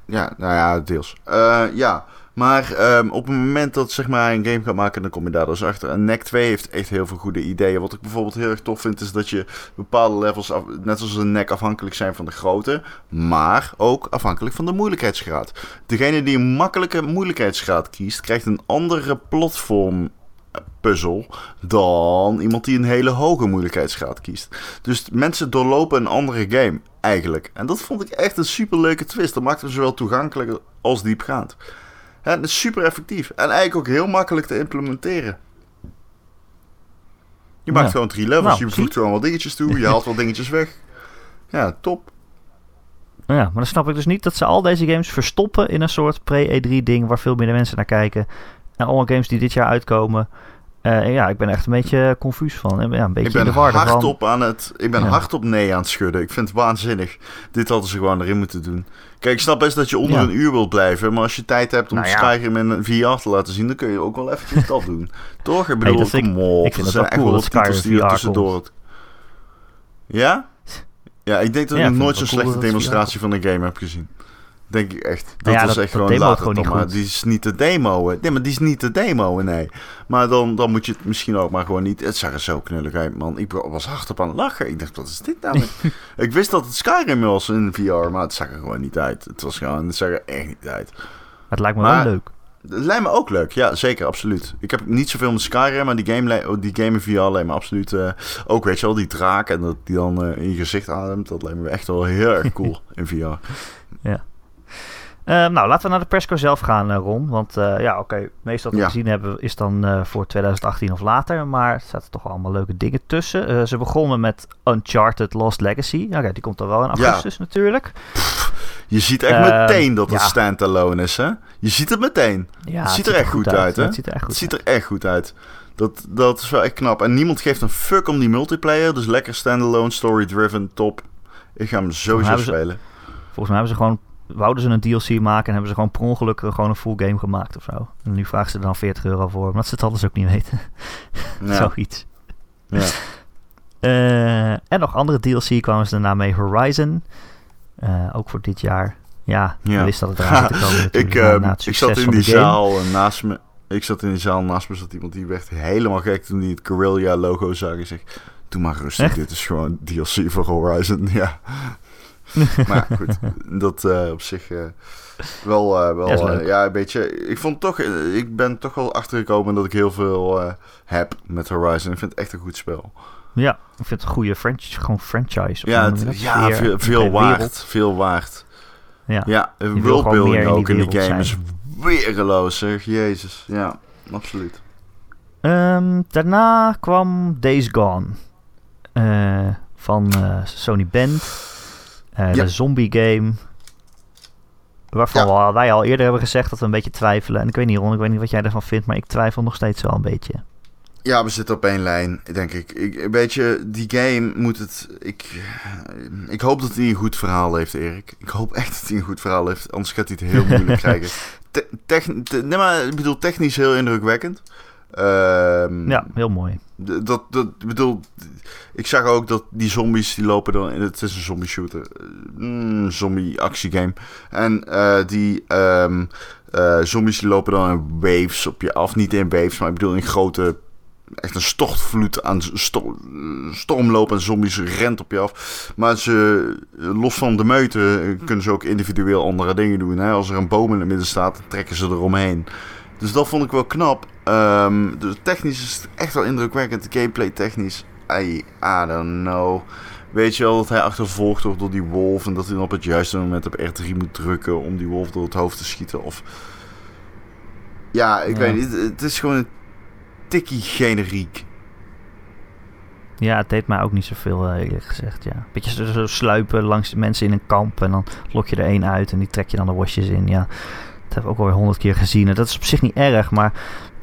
Ja, nou ja, deels. Eh, ja, maar ehm, op het moment dat zeg maar, een game gaat maken, dan kom je daar dus achter. En NEC 2 heeft echt heel veel goede ideeën. Wat ik bijvoorbeeld heel erg tof vind, is dat je bepaalde levels, af, net zoals een NEC, afhankelijk zijn van de grootte. Maar ook afhankelijk van de moeilijkheidsgraad. Degene die een makkelijke moeilijkheidsgraad kiest, krijgt een andere platform puzzel dan iemand die een hele hoge moeilijkheidsgraad kiest. Dus mensen doorlopen een andere game eigenlijk. En dat vond ik echt een super leuke twist. Dat maakte hem zowel toegankelijk als diepgaand. Ja, het is super effectief. En eigenlijk ook heel makkelijk te implementeren. Je maakt Ja. gewoon drie levels. Nou, je voegt gewoon wat dingetjes toe. Je haalt wat dingetjes weg. Ja, top. nou ja, maar dan snap ik dus niet dat ze al deze games verstoppen in een soort pre-E3 ding waar veel minder mensen naar kijken. En allemaal games die dit jaar uitkomen. Eh, ja, ik ben echt een beetje confus van. En Ja, een beetje Ik ben hardop aan het. Ik ben Ja. hardop nee aan het schudden. Ik vind het waanzinnig. Dit hadden ze gewoon erin moeten doen. Kijk, ik snap best dat je onder Ja. een uur wilt blijven. Maar als je tijd hebt om Nou ja. In een VR te laten zien, dan kun je ook wel eventjes dat doen. <laughs> Toch? Ik bedoel, dat vind ik- kom op. ik vind het wel echt cool wel dat titels die er VR tussendoor. het- Ja? Ja, ik denk dat ik nog nooit zo'n cool slechte dat demonstratie van een game heb gezien. Denk ik echt. Dat ja, was dat- echt dat gewoon demo dan maar. Die is niet te demoen. Nee, maar die is niet te demoen, nee. Maar dan, dan moet je het misschien ook maar gewoon niet. Het zag er zo knullig uit, man. Ik was hardop aan het lachen. Ik dacht, wat is dit nou? <laughs> ik wist dat het Skyrim was in VR, maar het zag er gewoon niet uit. Het was gewoon, het zag er echt niet uit. Het lijkt me Maar- wel leuk. Het lijkt me ook leuk, ja, zeker, absoluut. Ik heb niet zoveel met Skyrim, maar die game, oh, die game in VR lijkt me absoluut... eh, ook, weet je wel, die draak en dat die dan eh, in je gezicht ademt, dat lijkt me echt wel heel erg <laughs> cool in VR. Eh, nou, laten we naar de persco zelf gaan, eh, Ron. Want eh, ja, oké, meestal wat we Ja. gezien hebben is dan eh, voor 2018 of later. Maar er zaten toch allemaal leuke dingen tussen. Ze begonnen met Uncharted Lost Legacy. Oké, die komt dan wel in Ja. augustus natuurlijk. Je ziet echt Ehm, meteen dat het ja. standalone is, hè? Je ziet het meteen. Ja, Het ziet er echt goed uit, hè? Het ziet er echt goed Het ziet uit. er echt goed uit. Dat, dat is wel echt knap. En niemand geeft een fuck om die multiplayer. Dus lekker standalone, story-driven, top. Ik ga hem sowieso ze- spelen. Volgens mij hebben ze gewoon... Wouden ze een DLC maken en hebben ze gewoon per ongeluk eh, gewoon een full game gemaakt of zo. En nu vragen ze er dan 40 euro voor, omdat ze het anders ook niet weten. Ja, <laughs> Zoiets. ja. <laughs> Eh, en nog andere DLC kwamen ze daarna mee. Horizon. Eh, ook voor dit jaar. Ja, Ja. we wisten dat het eraan te komen <laughs> ik, eh, na het ik zat in die zaal en naast me. Ik zat in die zaal naast me zat iemand die werd helemaal gek toen hij het Guerrilla logo zag. Ik zeg, doe maar rustig, Echt? dit is gewoon DLC voor Horizon. Ja. <laughs> maar goed, <laughs> dat eh, op zich eh, wel, eh, wel Ja, een beetje. Ik vond toch, ik ben toch wel achtergekomen dat ik heel veel heb met Horizon. Ik vind het echt een goed spel. Ja, ik vind het een goede franchise. Gewoon franchise. Ja, het- ja Weer veel, veel waard. wereld. Veel waard. Ja. Ja, worldbuilding in die ook in die wereld game is weergeloos, zeg. Jezus. Ja, absoluut. Ehm, daarna kwam Days Gone. Van Sony Band. Ja. De zombie game. Waarvan Ja. wij al eerder hebben gezegd dat we een beetje twijfelen. En ik weet niet, Ron, ik weet niet wat jij ervan vindt, maar ik twijfel nog steeds wel een beetje. Ja, we zitten op één lijn, denk ik. ik een beetje, die game moet het... Ik, ik hoop dat hij een goed verhaal heeft, Erik. Ik hoop echt dat hij een goed verhaal heeft, anders gaat hij het heel moeilijk <laughs> krijgen. Te- nee, maar ik bedoel, technisch heel indrukwekkend. Ehm, Ja, heel mooi. Dat, dat, bedoel, ik zag ook dat die zombies die lopen dan... Het is een zombie shooter. Mm, zombie actiegame. En eh, die ehm, eh, zombies lopen dan in waves op je af. Niet in waves, maar ik bedoel in grote... Echt een stortvloed aan sto stormloop en zombies rent op je af. Maar ze, los van de meute, kunnen ze ook individueel andere dingen doen. Hè? Als er een boom in het midden staat, trekken ze eromheen. Dus dat vond ik wel knap. Ehm, dus technisch is het echt wel indrukwekkend. Gameplay technisch, I, I don't know. Weet je wel dat hij achtervolgd wordt door die wolf... en dat hij dan op het juiste moment op R3 moet drukken... om die wolf door het hoofd te schieten? Of... Ja, ik Ja. weet niet. Het is gewoon een tikkie generiek. Ja, het deed mij ook niet zoveel, eh, eerlijk gezegd. Ja. Beetje zo, sluipen langs de mensen in een kamp en dan lok je er één uit en die trek je dan de wasjes in. Ja, dat heb ik ook alweer honderd keer gezien. En dat is op zich niet erg, maar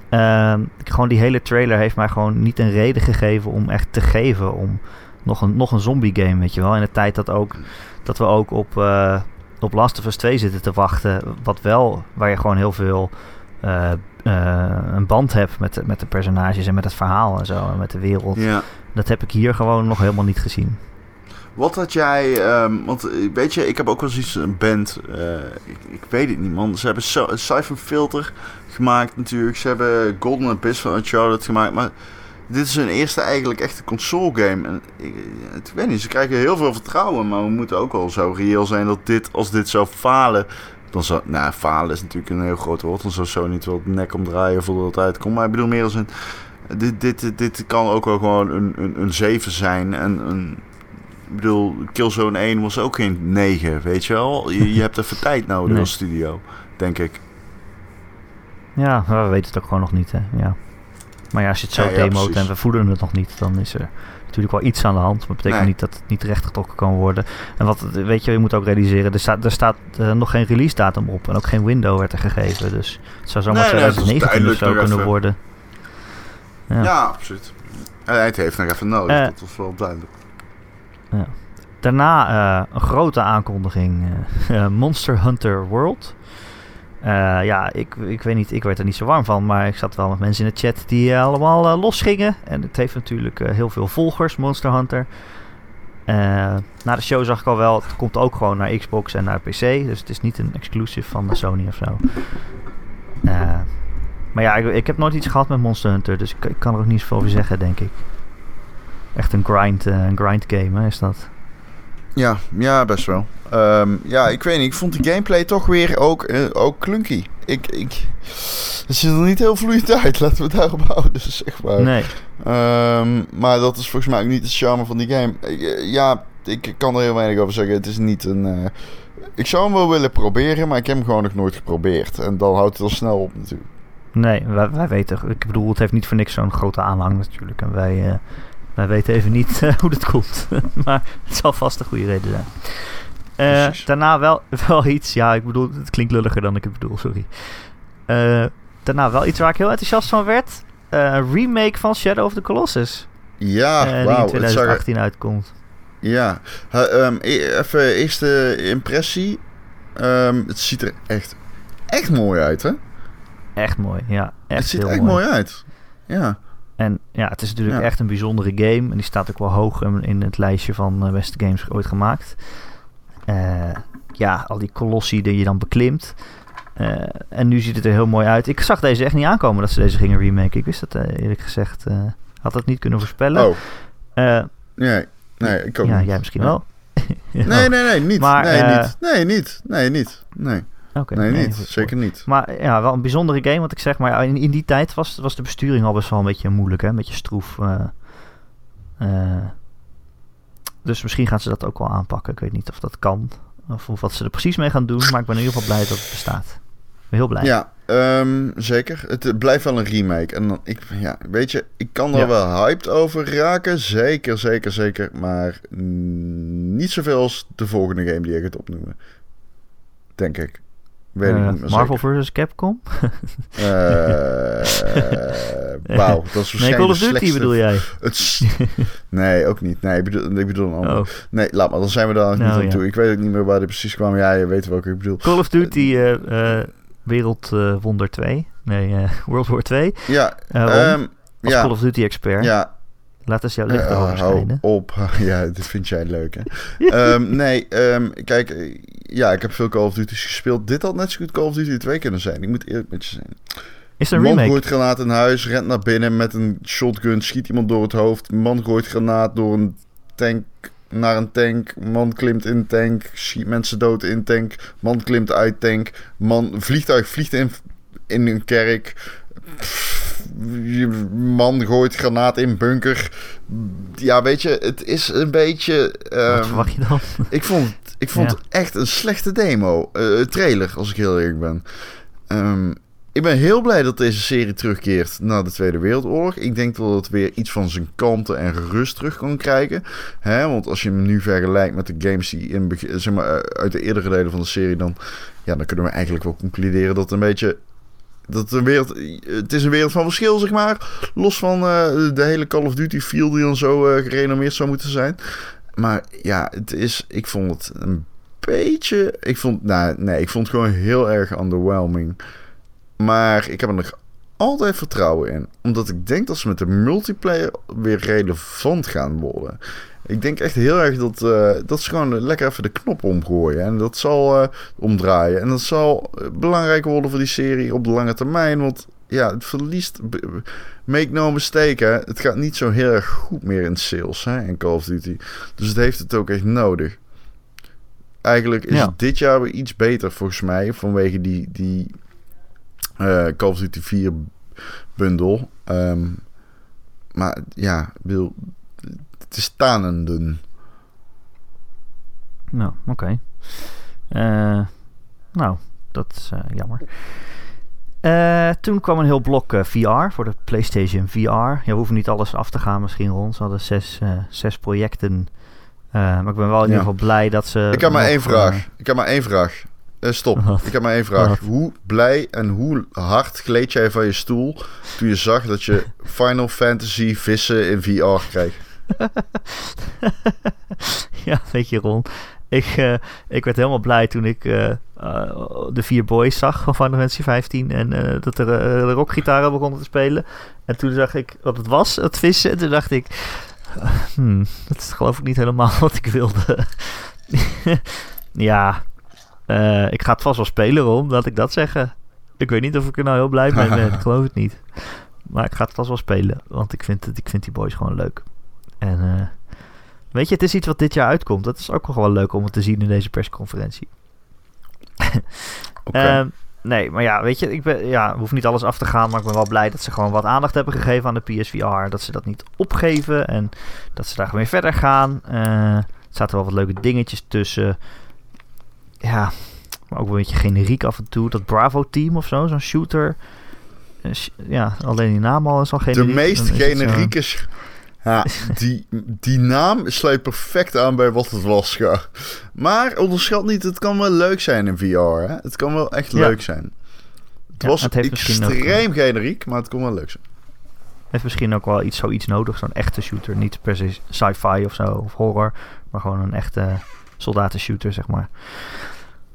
ehm, gewoon die hele trailer heeft mij gewoon niet een reden gegeven om echt te geven om nog een, nog een zombie game, weet je wel. In de tijd dat, ook, dat we ook op, eh, op Last of Us 2 zitten te wachten, wat wel, waar je gewoon heel veel... eh, een band heb met, met de personages en met het verhaal en zo. En met de wereld. Ja. Dat heb ik hier gewoon nog helemaal niet gezien. Wat had jij, um, want weet je, ik heb ook wel eens een band, uh, ik, weet het niet man. Ze hebben so Siphon Filter gemaakt natuurlijk, ze hebben Golden Abyss van Uncharted gemaakt, maar dit is hun eerste eigenlijk echte console game. En ik, weet niet, ze krijgen heel veel vertrouwen, maar we moeten ook wel zo reëel zijn dat dit, als dit zou falen, dan zou, nou falen is natuurlijk een heel groot woord, dan zou zo niet wel de nek omdraaien voordat het uitkomt. Maar ik bedoel meer als een, dit, dit, dit kan ook wel gewoon een, een, een 7 zijn en een ik bedoel, Killzone 1 was ook geen 9, weet je wel? Je, je hebt even <laughs> tijd nodig als studio, denk ik. Ja, we weten het ook gewoon nog niet, hè. Ja. Maar ja, als je het zo ja, demoot en we voelen het nog niet, dan is er natuurlijk wel iets aan de hand. Maar dat betekent niet dat het niet rechtgetrokken kan worden. En wat, weet je, je moet ook realiseren, er staat, er staat uh, nog geen release datum op. En ook geen window werd er gegeven. Dus het zou zomaar nee, 2019 nee, of zo kunnen worden. Ja, ja absoluut. En het heeft nog even nodig, uh, dat was wel duidelijk. Ja. Daarna uh, een grote aankondiging: uh, <laughs> Monster Hunter World. Ja, ik, ik weet niet, ik werd er niet zo warm van, maar ik zat wel met mensen in de chat die allemaal los gingen. En het heeft natuurlijk heel veel volgers, Monster Hunter. na de show zag ik al wel, het komt ook gewoon naar Xbox en naar PC. Dus het is niet een exclusive van de Sony of zo. maar ja, ik, ik, heb nooit iets gehad met Monster Hunter, dus ik, ik kan er ook niet zoveel over zeggen, denk ik. Echt een grind, uh, een grind game, hè, is dat? Ja, ja, best wel. Um, ja, ik weet niet. Ik vond de gameplay toch weer ook, uh, ook clunky. Ik, ik, het ziet er niet heel vloeiend uit. Laten we het daarop houden, <laughs> zeg maar. Nee. Um, maar dat is volgens mij ook niet het charme van die game. Uh, ja, ik kan er heel weinig over zeggen. Het is niet een... Uh, ik zou hem wel willen proberen, maar ik heb hem gewoon nog nooit geprobeerd. En dan houdt het al snel op natuurlijk. Nee, wij, wij weten... Ik bedoel, het heeft niet voor niks zo'n grote aanhang natuurlijk. En wij wij weten even niet uh, hoe dat komt. <laughs> maar het zal vast een goede reden zijn. Uh, daarna wel, wel iets. Ja, ik bedoel, het klinkt lulliger dan ik het bedoel, sorry. Uh, daarna wel iets waar ik heel enthousiast van werd. remake van Shadow of the Colossus. Ja, uh, Die in 2018 uitkomt. Ja, um, even eerste impressie. Um, het ziet er echt, echt mooi uit, hè? Echt mooi, ja. Echt het ziet er echt mooi uit. Ja. En ja, het is natuurlijk echt een bijzondere game. En die staat ook wel hoog in, het lijstje van uh, beste games ooit gemaakt. Uh, ja, al die kolossi die je dan beklimt. Uh, en nu ziet het er heel mooi uit. Ik zag deze echt niet aankomen dat ze deze gingen remaken. Ik wist dat eerlijk gezegd. had dat niet kunnen voorspellen. Oh. nee, nee, ik ook ja, niet. jij misschien wel. <laughs> nee, nee, nee, niet. Maar, nee, niet. Nee, niet. Nee, niet. Nee. Okay, nee, niet. Zeker niet. Maar ja, wel een bijzondere game, wat ik zeg. Maar in, in die tijd was, was de besturing al best wel een beetje moeilijk, hè? Een beetje stroef. Uh, uh, dus misschien gaan ze dat ook wel aanpakken. Ik weet niet of dat kan. Of, of, wat ze er precies mee gaan doen. Maar ik ben in ieder geval blij dat het bestaat. Ik ben heel blij. Ja, um, zeker. Het blijft wel een remake. En dan, ik, ja, weet je, ik kan er ja. wel hyped over raken. Zeker, zeker, zeker. Maar niet zoveel als de volgende game die ik het opnoemen. Denk ik. Weet uh, Marvel vs. Capcom? uh, <laughs> Wauw, dat is Nee, Call of Duty bedoel jij? Het nee, ook niet. Nee, ik bedoel, ik bedoel een ander. Oh. Nee, laat maar, dan zijn we daar nou, niet aan ja. toe. Ik weet ook niet meer waar die precies kwam. Ja, je weet welke ik bedoel. Call of Duty uh, uh, Wereldwonder 2. Nee, <laughs> World War 2. Ja, um, als ja. Call of Duty expert. Ja, Laat eens jouw licht uh, schijnen. op. <laughs> Ja, dit vind jij leuk, hè? um, <laughs> nee, um, kijk, ja, ik heb veel Call of Duty's gespeeld. Dit had net zo goed Call of Duty 2 kunnen zijn. Ik moet eerlijk met je zijn. Is er een remake? Man gooit granaat in huis, rent naar binnen met een shotgun, schiet iemand door het hoofd. Man gooit granaat door een tank naar een tank. Man klimt in tank, schiet mensen dood in tank. Man klimt uit tank. Man, vliegtuig vliegt in, in een kerk. Man gooit granaat in bunker. Ja, weet je, het is een beetje... Wat verwacht je dan? <laughs> Ik vond, ik vond ja. echt een slechte demo. Uh, trailer, als ik heel eerlijk ben. Um, ik ben heel blij dat deze serie terugkeert na de Tweede Wereldoorlog. Ik denk dat het weer iets van zijn kanten en rust terug kan krijgen. Hè? Want als je hem nu vergelijkt met de games die in, zeg maar, uit de eerdere delen van de serie... Dan, ja, dan kunnen we eigenlijk wel concluderen dat het een beetje dat een wereld, het is een wereld van verschil, zeg maar. Los van uh, de hele Call of Duty feel die dan zo uh, gerenommeerd zou moeten zijn. Maar ja, het is, ik vond het een beetje. Ik vond, nou, nee, ik vond het gewoon heel erg underwhelming. Maar ik heb er nog altijd vertrouwen in. Omdat ik denk dat ze met de multiplayer weer relevant gaan worden. Ik denk echt heel erg dat, eh, dat ze gewoon lekker even de knop omgooien. En dat zal uh, omdraaien. En dat zal belangrijk worden voor die serie op de lange termijn. Want ja, het verliest. Make no mistake, hè, het gaat niet zo heel erg goed meer in sales hè, in Call of Duty. Dus het heeft het ook echt nodig. Eigenlijk is het dit jaar weer iets beter volgens mij. Vanwege die, die uh, Call of Duty 4 bundel. Um, maar ja, wil, het is tanenden. Nou, oké. Okay. Uh, nou, dat is uh, jammer. Uh, toen kwam een heel blok VR voor de PlayStation VR. Ja, we hoeven niet alles af te gaan misschien rond. Ze hadden zes, zes projecten. maar ik ben wel in ieder geval blij dat ze... Ik heb maar één vraag. Ik heb maar één vraag. stop. Wat? Ik heb maar één vraag. Wat? Hoe blij en hoe hard gleed jij van je stoel... toen je zag dat je Final Fantasy vissen in VR kreeg? <laughs> ja, weet je Ron. Ik, uh, ik werd helemaal blij toen ik uh, uh, de vier boys zag van Final Fantasy 15 en dat er de rockgitaren begonnen te spelen. En toen zag ik wat het was, het vissen. En toen dacht ik, hmm, dat is geloof ik niet helemaal <laughs> wat ik wilde. <laughs> ja, ik ga het vast wel spelen, Ron, laat ik dat zeggen. Ik weet niet of ik er nou heel blij mee ben, ik geloof het niet. Maar ik ga het vast wel spelen, want ik vind, het, ik vind die boys gewoon leuk. En Weet je, het is iets wat dit jaar uitkomt. Dat is ook nog wel leuk om het te zien in deze persconferentie. okay. um, nee, maar ja, weet je, ik ben, ja, hoef niet alles af te gaan, maar ik ben wel blij dat ze gewoon wat aandacht hebben gegeven aan de PSVR. Dat ze dat niet opgeven en dat ze daar gewoon verder gaan. Uh, er zaten wel wat leuke dingetjes tussen. Ja, maar ook een beetje generiek af en toe. Dat Bravo-team of zo, zo'n shooter. Ja, alleen die naam al is al generiek. De meest generieke... Ja, die, die naam sluit perfect aan bij wat het was. Ja. Maar onderschat niet, het kan wel leuk zijn in VR. Hè? Het kan wel echt leuk zijn. Het was het extreem ook, generiek, maar het kon wel leuk zijn. heeft misschien ook wel iets, zoiets nodig, zo'n echte shooter. Niet per se sci-fi of zo, of horror. Maar gewoon een echte soldatenshooter, zeg maar.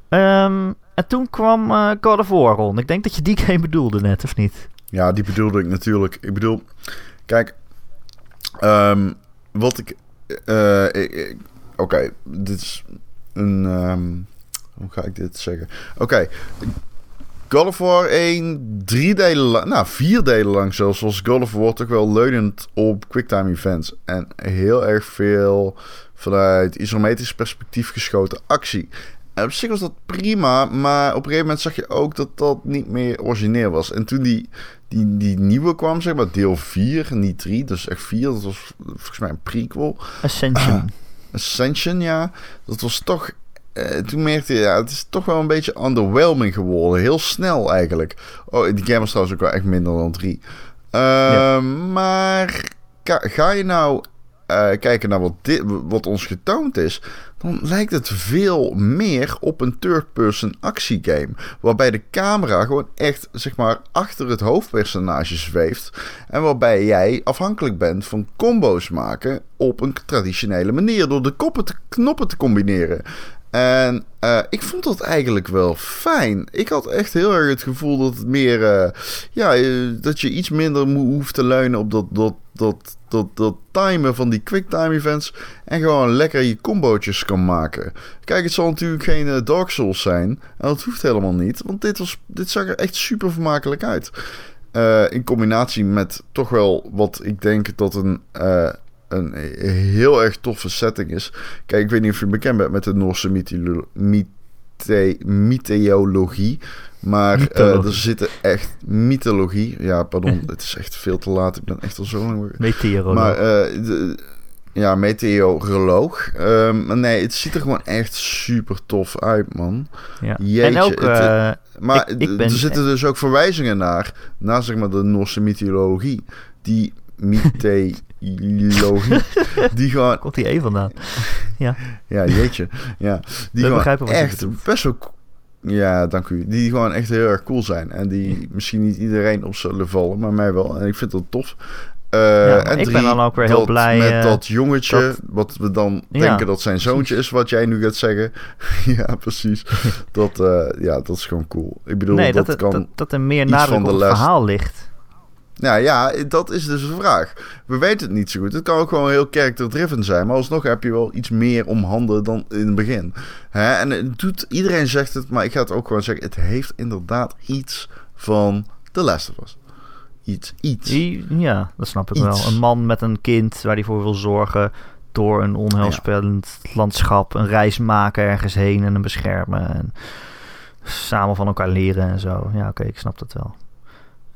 Um, en toen kwam uh, God of War rond. Ik denk dat je die <laughs> game bedoelde net, of niet? Ja, die bedoelde ik natuurlijk. Ik bedoel, kijk, Um, wat ik. Uh, Oké, dit is een. Um, hoe ga ik dit zeggen? Oké. God of War 1, drie delen lang, nou vier delen lang zelfs, was God of War toch wel leunend op quicktime events. En heel erg veel vanuit isometrisch perspectief geschoten actie. Op zich was dat prima, maar op een gegeven moment zag je ook dat dat niet meer origineel was. En toen die die, die nieuwe kwam, zeg maar, deel 4, niet 3, dus echt 4. Dat was volgens mij een prequel. Ascension. Ascension, ja. Dat was toch... Uh, toen merkte je, ja, het is toch wel een beetje underwhelming geworden. Heel snel eigenlijk. Oh, die game was trouwens ook wel echt minder dan 3. Uh, ja. Maar ga je nou uh, kijken naar wat, dit, wat ons getoond is, dan lijkt het veel meer op een third-person actiegame. Waarbij de camera gewoon echt, zeg maar, achter het hoofdpersonage zweeft. En waarbij jij afhankelijk bent van combo's maken op een traditionele manier. Door de koppen te, knoppen te combineren. En uh, ik vond dat eigenlijk wel fijn. Ik had echt heel erg het gevoel dat het meer. Uh, ja, dat je iets minder hoeft te leunen op dat, dat, dat, dat, dat timen van die quicktime events. En gewoon lekker je combootjes kan maken. Kijk, het zal natuurlijk geen uh, Dark Souls zijn. En dat hoeft helemaal niet. Want dit, was, dit zag er echt super vermakelijk uit. in combinatie met toch wel wat ik denk dat een een heel erg toffe setting is. Kijk, ik weet niet of je bekend bent met de Noorse mytholo mythe mytheologie. Maar uh, er zitten echt mythologie. Ja, pardon, het is echt veel te laat. Ik ben echt al zo lang. Meteoroloog. Maar uh, de, ja, meteoroloog. Um, maar nee, het ziet er gewoon echt super tof uit, man. Ja. Jeetje, en ook, het, uh, maar ik, ik ben, er zitten dus ook verwijzingen naar, naar zeg maar de Noorse mythologie. Die mythe <laughs> logie. Die gewoon... Komt die één vandaan? Ja. ja, jeetje. Ja. Die We echt best wel... Ja, dank u. Die gewoon echt heel erg cool zijn. En die misschien niet iedereen op zullen vallen, maar mij wel. En ik vind dat tof. Uh, ja, en ik drie, ben dan ook weer heel blij met uh, dat jongetje, dat, wat we dan ja, denken dat zijn zoontje precies. is, wat jij nu gaat zeggen. <laughs> ja, precies. <laughs> dat, uh, ja, dat is gewoon cool. Ik bedoel, nee, dat, dat, kan dat, dat er meer nadruk op het verhaal ligt. Nou ja, dat is dus de vraag. We weten het niet zo goed. Het kan ook gewoon heel character-driven zijn. Maar alsnog heb je wel iets meer om handen dan in het begin. Hè? En het doet, iedereen zegt het, maar ik ga het ook gewoon zeggen. Het heeft inderdaad iets van The Last of Us. Iets, iets. Ja, dat snap ik wel. Een man met een kind waar hij voor wil zorgen door een onheilspellend landschap, een reis maken ergens heen en een beschermen. En samen van elkaar leren en zo. Ja, oké, ik snap dat wel.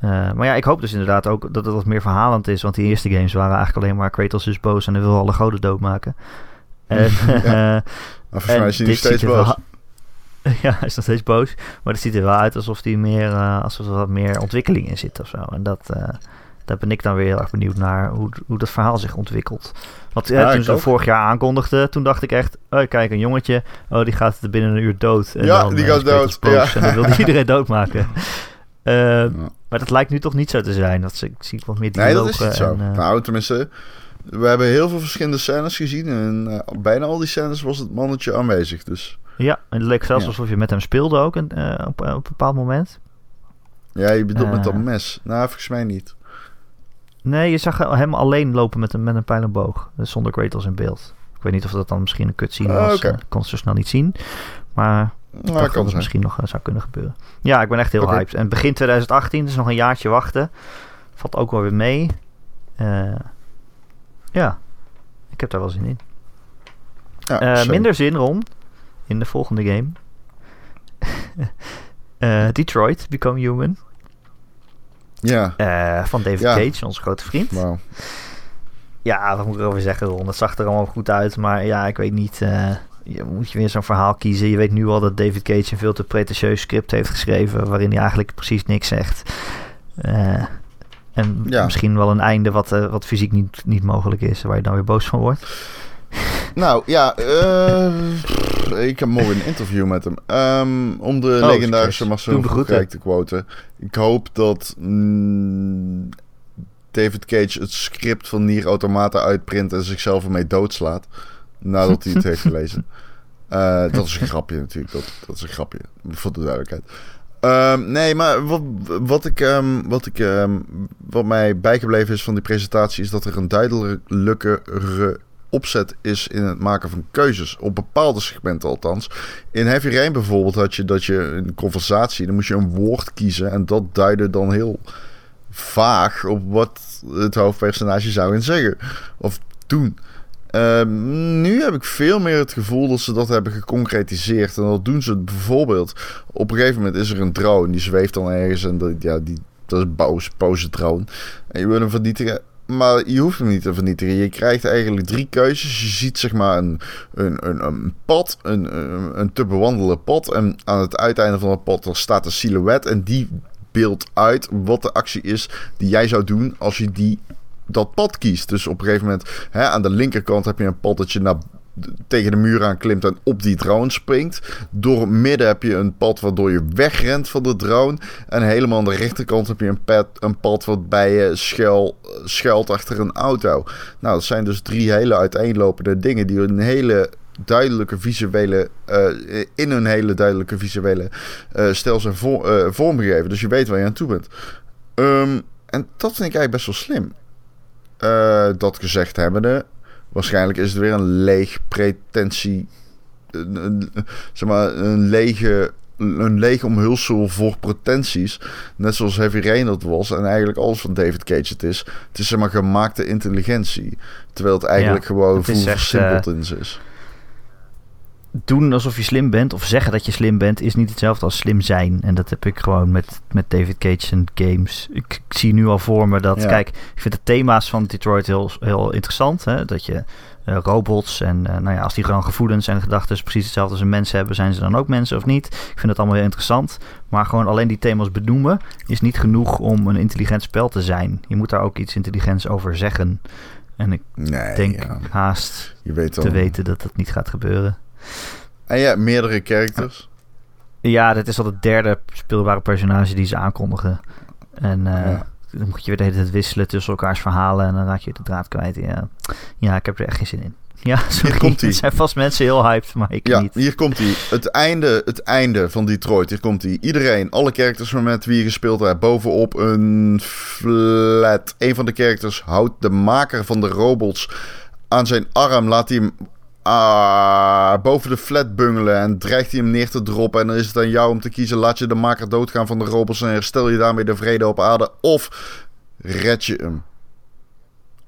Uh, maar ja, ik hoop dus inderdaad ook dat het wat meer verhalend is. Want die eerste games waren eigenlijk alleen maar Kratos is boos en hij wil alle goden doodmaken. <laughs> En, ja. uh, volgens mij is hij nog steeds boos. <laughs> Ja, hij is nog steeds boos. Maar het ziet er wel uit alsof, die meer, uh, alsof er wat meer ontwikkeling in zit of zo. En dat, daar ben ik dan weer heel erg benieuwd naar hoe, hoe dat verhaal zich ontwikkelt. Want ja, toen ze vorig jaar aankondigde, toen dacht ik echt... Oh, kijk, een jongetje, oh, die gaat binnen een uur dood. En ja, dan, die gaat dood. Ja. En dan wil hij <laughs> iedereen doodmaken. Uh, maar dat lijkt nu toch niet zo te zijn. Dat ik zie wat meer dialogen. Nee, dat is niet zo. En, uh... Nou, tenminste, we hebben heel veel verschillende scènes gezien. En uh, bijna al die scènes was het mannetje aanwezig. Dus. Ja, en het leek zelfs alsof je met hem speelde ook en, uh, op, op een bepaald moment. Ja, je bedoelt met dat mes. Nou, volgens mij niet. Nee, je zag hem alleen lopen met een, met een pijl en boog. Zonder Kratos in beeld. Ik weet niet of dat dan misschien een cutscene was. Okay. Ik kon het zo snel niet zien. Maar nou, dat misschien nog zou kunnen gebeuren. Ja, ik ben echt heel okay. hyped. En begin 2018, dus nog een jaartje wachten. Valt ook wel weer mee. Uh, ja, ik heb daar wel zin in. Ja, uh, minder zin, Ron, in de volgende game. uh, <laughs> Detroit, Become Human. Ja. van David ja. Cage, onze grote vriend. Wow. Ja, wat moet ik erover zeggen, Ron? Het zag er allemaal goed uit, maar ja, ik weet niet je moet je weer zo'n verhaal kiezen. Je weet nu al dat David Cage een veel te pretentieus script heeft geschreven... waarin hij eigenlijk precies niks zegt. Uh, en misschien wel een einde wat, uh, wat fysiek niet, niet mogelijk is... waar je dan weer boos van wordt. <laughs> Nou, ja, uh, ik heb morgen een interview met hem. Um, om de oh, legendarische Marcel te quoten. Ik hoop dat mm, David Cage het script van Nier Automata uitprint... en zichzelf ermee doodslaat nadat hij het heeft <laughs> gelezen. Uh, dat is een grapje natuurlijk. Dat, dat is een grapje. Voor de duidelijkheid. Um, nee, maar wat, wat, ik, um, wat, ik, um, wat mij bijgebleven is van die presentatie... is dat er een duidelijke opzet is in het maken van keuzes. Op bepaalde segmenten althans. In Heavy Rain bijvoorbeeld had je dat je een conversatie... dan moest je een woord kiezen en dat duidde dan heel vaag... op wat het hoofdpersonage zou in zeggen. Of doen. Ehm, nu heb ik veel meer het gevoel dat ze dat hebben geconcretiseerd. En dat doen ze bijvoorbeeld. Op een gegeven moment is er een drone die zweeft dan ergens. En dat, ja, die, dat is boos, boze drone. En je wil hem vernietigen. Maar je hoeft hem niet te vernietigen. Je krijgt eigenlijk drie keuzes. Je ziet zeg maar een, een, een, een pad, een, een, een te bewandelen pad. En aan het uiteinde van het pad staat een silhouet. En die beeldt uit wat de actie is die jij zou doen als je die dat pad kiest. Dus op een gegeven moment hè, aan de linkerkant heb je een pad dat je naar tegen de muur aan klimt en op die drone springt. Door midden heb je een pad waardoor je wegrent van de drone. En helemaal aan de rechterkant heb je een pad, een pad waarbij je schuil, schuilt achter een auto. Nou, dat zijn dus drie hele uiteenlopende dingen die een hele duidelijke visuele, uh, in een hele duidelijke visuele uh, stelsel voor, uh, vormgegeven. Dus je weet waar je aan toe bent. Um, en dat vind ik eigenlijk best wel slim. Uh, dat gezegd hebbende, waarschijnlijk is het weer een leeg pretentie. Een, zeg maar, een lege, een leeg omhulsel voor pretenties. Net zoals Heavy Rain dat was. En eigenlijk alles van David Cage het is. Het is zeg maar gemaakte intelligentie. Terwijl het eigenlijk gewoon voel versimpeld uh, in is doen alsof je slim bent of zeggen dat je slim bent is niet hetzelfde als slim zijn. En dat heb ik gewoon met, met David Cage en games. Ik, zie nu al voor me dat, kijk, ik vind de thema's van Detroit heel, heel interessant. Hè? Dat je uh, robots en uh, nou ja, als die gewoon gevoelens en gedachten precies hetzelfde als een mens hebben, zijn ze dan ook mensen of niet? Ik vind het allemaal heel interessant. Maar gewoon alleen die thema's benoemen is niet genoeg om een intelligent spel te zijn. Je moet daar ook iets intelligents over zeggen. En ik denk haast je weet te weten dat dat niet gaat gebeuren. En ja, meerdere characters. Ja, dit is al het derde speelbare personage die ze aankondigen. En uh, dan moet je weer de hele tijd wisselen tussen elkaars verhalen en dan raak je de draad kwijt. Ja, ja ik heb er echt geen zin in. <laughs> Ja, sorry. komt-ie. Er zijn vast mensen heel hyped, maar ik Ja, niet. hier komt hij. Het einde, het einde van Detroit. Hier komt hij. Iedereen, alle characters met wie je gespeeld hebt, bovenop een flat. Een van de characters houdt de maker van de robots aan zijn arm. Laat hij hem ah, boven de flat bungelen en dreigt hij hem neer te droppen. En dan is het aan jou om te kiezen. Laat je de maker doodgaan van de robots en herstel je daarmee de vrede op aarde. Of red je hem.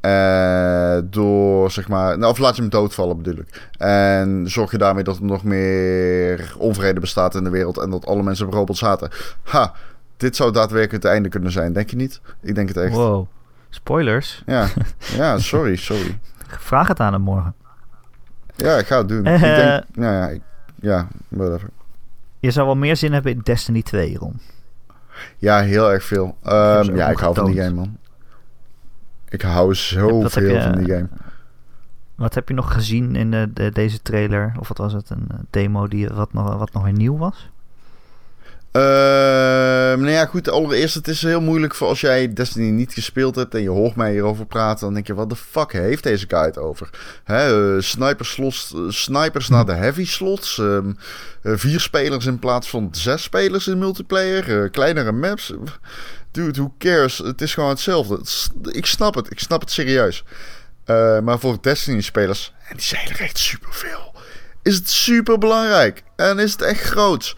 Eh, door zeg maar. Nou, of laat je hem doodvallen, bedoel ik. En zorg je daarmee dat er nog meer onvrede bestaat in de wereld. En dat alle mensen op robots haten. Ha, dit zou daadwerkelijk het einde kunnen zijn, denk je niet? Ik denk het echt. Wow. Spoilers. Ja, <laughs> ja sorry, sorry. Vraag het aan hem morgen. Ja, ik ga het doen. Eh. Ik denk, nou ja, ik- ja, whatever. Je zou wel meer zin hebben in Destiny 2, Ron. Ja, heel erg veel. Ehm ja, ik hou van die game, man. Ik hou zoveel je- van die game. Wat heb je nog gezien in de, de- deze trailer? Of wat was het? Een eh, demo die wat nog, wat nog weer nieuw was? Ehm nou ja, goed. Allereerst, het is heel moeilijk voor als jij Destiny niet gespeeld hebt en je hoort mij hierover praten. Dan denk je, wat de fuck heeft deze guy het over? Hè, eh, snipers, slots, eh, snipers naar de heavy slots. ehm, eh, vier spelers in plaats van zes spelers in multiplayer. kleinere maps. Dude, who cares? Het is gewoon hetzelfde. Ik snap het. Ik snap het serieus. Maar voor Destiny-spelers, en die zijn er echt superveel, is het super belangrijk. En is het echt groot.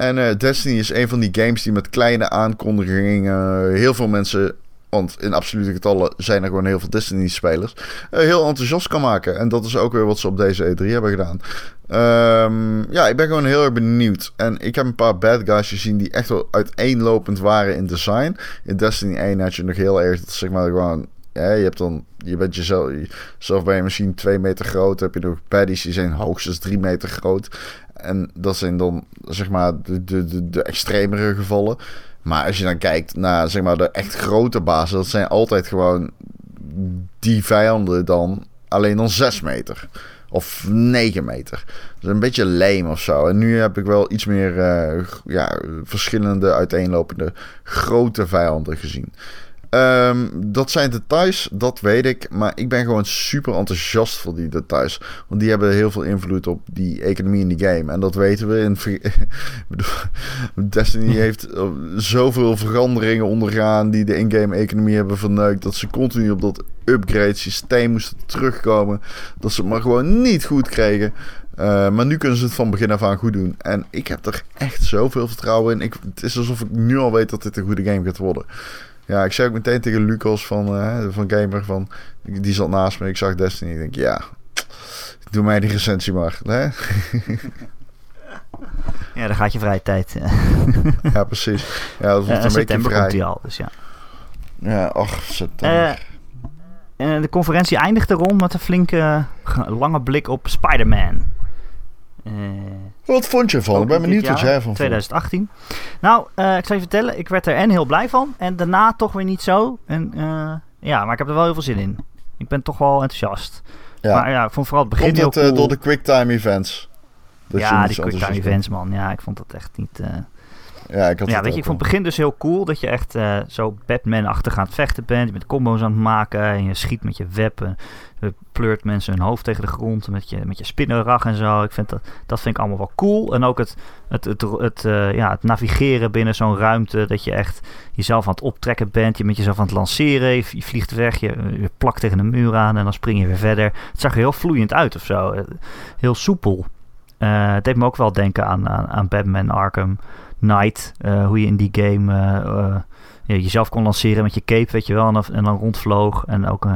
En eh, Destiny is een van die games die met kleine aankondigingen eh, heel veel mensen, want in absolute getallen zijn er gewoon heel veel Destiny-spelers, eh, heel enthousiast kan maken. En dat is ook weer wat ze op deze E3 hebben gedaan. Ehm, ja, ik ben gewoon heel erg benieuwd. En ik heb een paar bad guys gezien die echt wel uiteenlopend waren in design. In Destiny 1 had je nog heel erg, zeg maar, gewoon je hebt dan, je bent jezelf, zelf ben je misschien twee meter groot. Heb je nog baddies die zijn hoogstens drie meter groot. En dat zijn dan, zeg maar, de, de, de, de extremere gevallen. Maar als je dan kijkt naar, zeg maar, de echt grote bazen, dat zijn altijd gewoon die vijanden dan, alleen dan zes meter. Of 9 meter. Dus een beetje lame of zo. En nu heb ik wel iets meer eh, ja, verschillende uiteenlopende grote vijanden gezien. Ehm, dat zijn details, dat weet ik. Maar ik ben gewoon super enthousiast voor die details. Want die hebben heel veel invloed op die economie in die game. En dat weten we. In, <laughs> Destiny <laughs> heeft eh, zoveel veranderingen ondergaan. die de in-game economie hebben verneukt. dat ze continu op dat upgrade systeem moesten terugkomen. Dat ze het maar gewoon niet goed kregen. Uh, maar nu kunnen ze het van begin af aan goed doen. En ik heb er echt zoveel vertrouwen in. Ik, het is alsof ik nu al weet dat dit een goede game gaat worden. Ja, ik zei ook meteen tegen Lucas van, uh, van Gamer, van, die zat naast me. Ik zag Destiny. Ik denk, ja, doe mij die recensie maar. Hè? <laughs> ja, dan gaat je vrije tijd. <laughs> ja, precies. Ja, dat wordt uh, een september beetje vrij. komt hij al, dus ja. Ja, ach, september. Uh, de conferentie eindigde rond met een flinke lange blik op Spider-Man. Uh, wat vond je van? Ik ben benieuwd wat jij van 2018. Nou, uh, ik zal je vertellen, ik werd er en heel blij van. En daarna toch weer niet zo. En, uh, ja, maar ik heb er wel heel veel zin in. Ik ben toch wel enthousiast. Ja. Maar ja, ik vond vooral het begin Komt heel het, cool. door de quicktime events? Dat ja, die quicktime events, man. Ja, ik vond dat echt niet... Ja, ik had ja, weet je, ik vond het begin dus heel cool dat je echt uh, zo Batman-achtig aan het vechten bent. Je bent combo's aan het maken en je schiet met je web. En je pleurt mensen hun hoofd tegen de grond met je, met je spinnenrag en zo. Ik vind dat, dat vind ik allemaal wel cool. En ook het, het, het, het, het uh, ja, het navigeren binnen zo'n ruimte. Dat je echt jezelf aan het optrekken bent. Je bent jezelf aan het lanceren. Je, je vliegt weg. Je, je plakt tegen een muur aan en dan spring je weer verder. Het zag er heel vloeiend uit of zo. Heel soepel. Uh, het deed me ook wel denken aan, aan, aan Batman Arkham Knight. Uh, hoe je in die game uh, ja, jezelf kon lanceren met je cape, weet je wel. En dan, rondvloog. En ook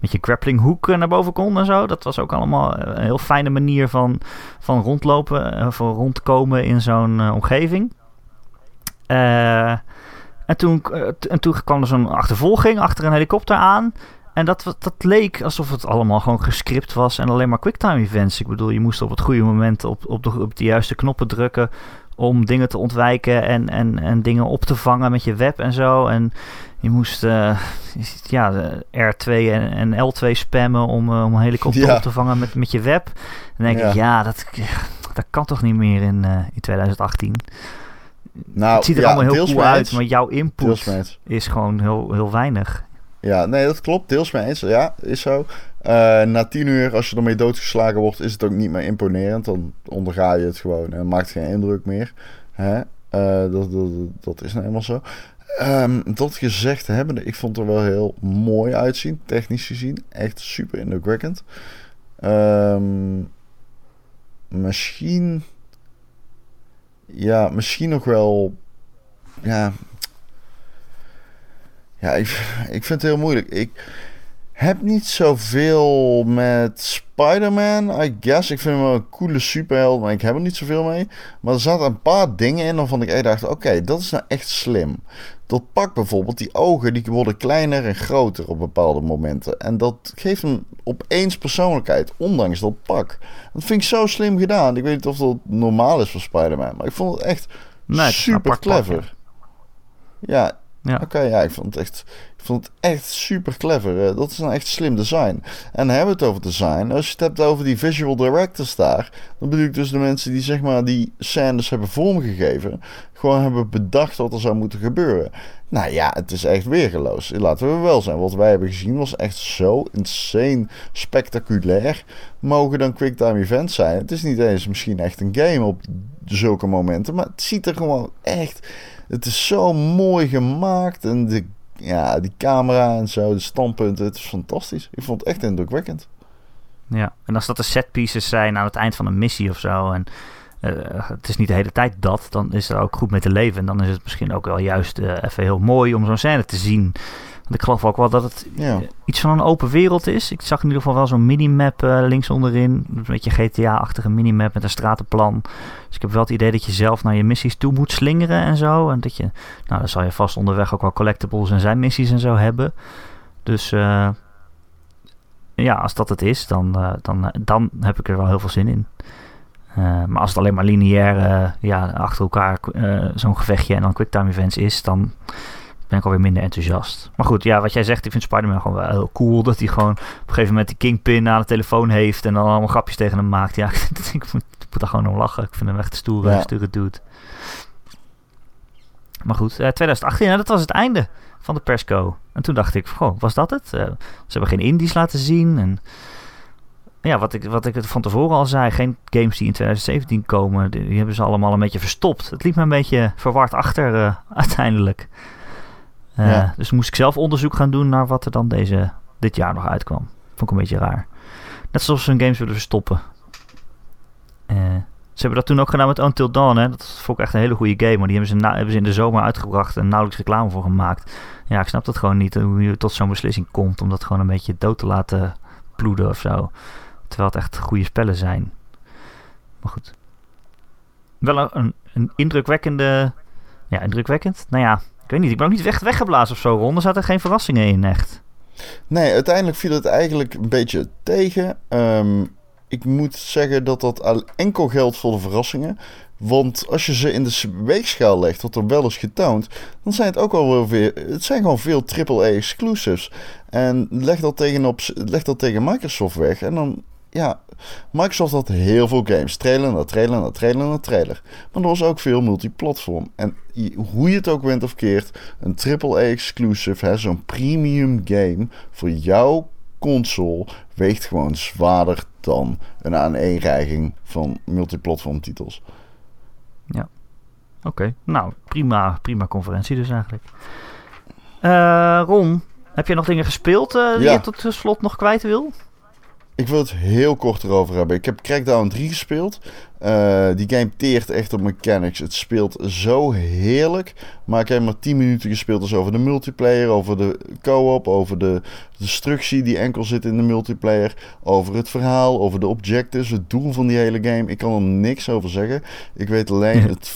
met je grappling hoek naar boven kon en zo. Dat was ook allemaal een heel fijne manier van, van rondlopen. van rondkomen in zo'n omgeving. en, toen, en toen kwam er zo'n achtervolging achter een helikopter aan. En dat, dat leek alsof het allemaal gewoon gescript was en alleen maar quicktime events. Ik bedoel, je moest op het goede moment op, op, de, op de juiste knoppen drukken om dingen te ontwijken en, en, en dingen op te vangen met je web en zo. En je moest uh, <laughs> ja, R2 en, en, L2 spammen om, uh, om een helikopter ja. op te vangen met, met je web. Dan denk ja. ik, ja, dat, <laughs> dat kan toch niet meer in, uh, in 2018. Nou, het ziet er ja, allemaal heel cool uit, maar jouw input is gewoon heel, heel weinig. Ja, nee, dat klopt. Deels mee eens. Ja, is zo. Uh, na tien uur, als je ermee doodgeslagen wordt, is het ook niet meer imponerend. Dan onderga je het gewoon en maakt geen indruk meer. Hè? Uh, dat, dat, dat, is nou eenmaal zo. Um, dat gezegd hebbende, ik vond er wel heel mooi uitzien, technisch gezien. Echt super indrukwekkend. Um, misschien. Ja, misschien nog wel. Ja. Ja, ik, ik vind het heel moeilijk. Ik heb niet zoveel met Spider-Man, I guess. Ik vind hem wel een coole superheld, maar ik heb er niet zoveel mee. Maar er zaten een paar dingen in waarvan ik echt dacht... Oké, dat is nou echt slim. Dat pak bijvoorbeeld, die ogen die worden kleiner en groter op bepaalde momenten. En dat geeft hem opeens persoonlijkheid, ondanks dat pak. Dat vind ik zo slim gedaan. Ik weet niet of dat normaal is voor Spider-Man, maar ik vond het echt nee, super clever. Ja, ja. oké, ja, ik vond het echt vond het echt super clever. dat is een echt slim design. En hebben we het over design. Als je het hebt over die visual directors daar. Dan bedoel ik dus de mensen die zeg maar die scènes hebben vormgegeven. Gewoon hebben bedacht wat er zou moeten gebeuren. Nou ja, het is echt weergeloos. Laten we wel zijn. Wat wij hebben gezien was echt zo insane spectaculair. Mogen dan quicktime events zijn. Het is niet eens misschien echt een game op zulke momenten. Maar het ziet er gewoon echt... Het is zo mooi gemaakt. En de ja, die camera en zo, de standpunten, het is fantastisch. Ik vond het echt indrukwekkend. Ja, en als dat de set pieces zijn aan het eind van een missie of zo, en uh, het is niet de hele tijd dat, dan is er ook goed mee te leven. En dan is het misschien ook wel juist uh, even heel mooi om zo'n scène te zien. Want ik geloof ook wel dat het iets van een open wereld is. Ik zag in ieder geval wel zo'n minimap uh, links onderin. Een beetje GTA-achtige minimap met een stratenplan. Dus ik heb wel het idee dat je zelf naar je missies toe moet slingeren en zo. En dat je, nou dan zal je vast onderweg ook wel collectibles en zijn missies en zo hebben. Dus uh, ja, als dat het is, dan, uh, dan, dan heb ik er wel heel veel zin in. maar als het alleen maar lineair ja, achter elkaar zo'n gevechtje en dan quicktime events is, dan ben ik alweer minder enthousiast. Maar goed, ja, wat jij zegt, ik vind Spider-Man gewoon wel heel cool. Dat hij gewoon op een gegeven moment die Kingpin aan de telefoon heeft en dan allemaal grapjes tegen hem maakt. Ja, <laughs> ik moet, ik moet er gewoon om lachen. Ik vind hem echt een stoere, ja. stoere dude. Maar goed, uh, 2018, dat was het einde van de persco. En toen dacht ik, goh, was dat het? Uh, ze hebben geen indies laten zien. En ja, wat ik, wat ik van tevoren al zei, geen games die in 2017 komen, die, hebben ze allemaal een beetje verstopt. Het liep me een beetje verward achter uh, <laughs> uiteindelijk. Uh, Dus moest ik zelf onderzoek gaan doen naar wat er dan deze, dit jaar nog uitkwam. Vond ik een beetje raar. Net zoals ze hun games willen verstoppen. Uh, ze hebben dat toen ook gedaan met Until Dawn. Hè? Dat vond ik echt een hele goede game. Maar die hebben ze, hebben ze in de zomer uitgebracht en nauwelijks reclame voor gemaakt. Ja, ik snap dat gewoon niet. Hoe je tot zo'n beslissing komt. Om dat gewoon een beetje dood te laten ploeden of zo. Terwijl het echt goede spellen zijn. Maar goed. Wel een, een indrukwekkende... Ja, indrukwekkend? Nou ja, ik weet niet, ik ben ook niet weg, weggeblazen of zo, Ron. Er zaten geen verrassingen in, echt. Nee, uiteindelijk viel het eigenlijk een beetje tegen. Um, ik moet zeggen dat dat enkel geldt voor de verrassingen. Want als je ze in de weegschaal legt, wat er wel is getoond, dan zijn het ook wel weer. Het zijn gewoon veel AAA exclusives. En leg dat, tegenop, leg dat tegen Microsoft weg. En dan ja, Microsoft had heel veel games. Trailer na trailer na trailer na trailer. Maar er was ook veel multiplatform. En hoe je het ook went of keert, een AAA-exclusive, zo'n premium game voor jouw console, weegt gewoon zwaarder dan een aaneenreiging van multiplatform titels. Ja, oké. Nou, prima, prima conferentie dus eigenlijk. Uh, Ron, heb je nog dingen gespeeld uh, die je tot slot nog kwijt wil? Ik wil het heel kort erover hebben. Ik heb Crackdown 3 gespeeld. Uh, die game teert echt op mechanics. Het speelt zo heerlijk. Maar ik heb maar 10 minuten gespeeld. Dus over de multiplayer, over de co-op, over de destructie die enkel zit in de multiplayer. Over het verhaal, over de objectives, het doel van die hele game. Ik kan er niks over zeggen. Ik weet alleen, <laughs> het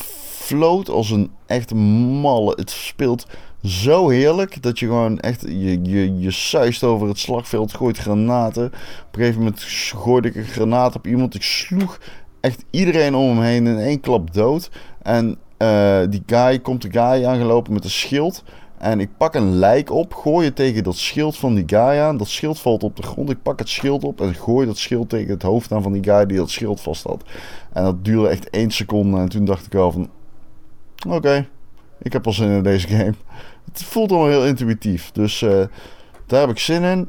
floot als een echt malle. Het speelt zo heerlijk dat je gewoon echt, je, je, je suist over het slagveld, gooit granaten. Op een gegeven moment gooide ik een granaat op iemand. Ik sloeg echt iedereen om hem heen in één klap dood. En uh, die guy komt de guy aangelopen met een schild. En ik pak een lijk op, gooi het tegen dat schild van die guy aan. Dat schild valt op de grond. Ik pak het schild op en gooi dat schild tegen het hoofd aan van die guy die dat schild vast had. En dat duurde echt één seconde. En toen dacht ik wel van... Oké, ik heb al zin in deze game. Het voelt allemaal heel intuïtief. Dus uh, daar heb ik zin in.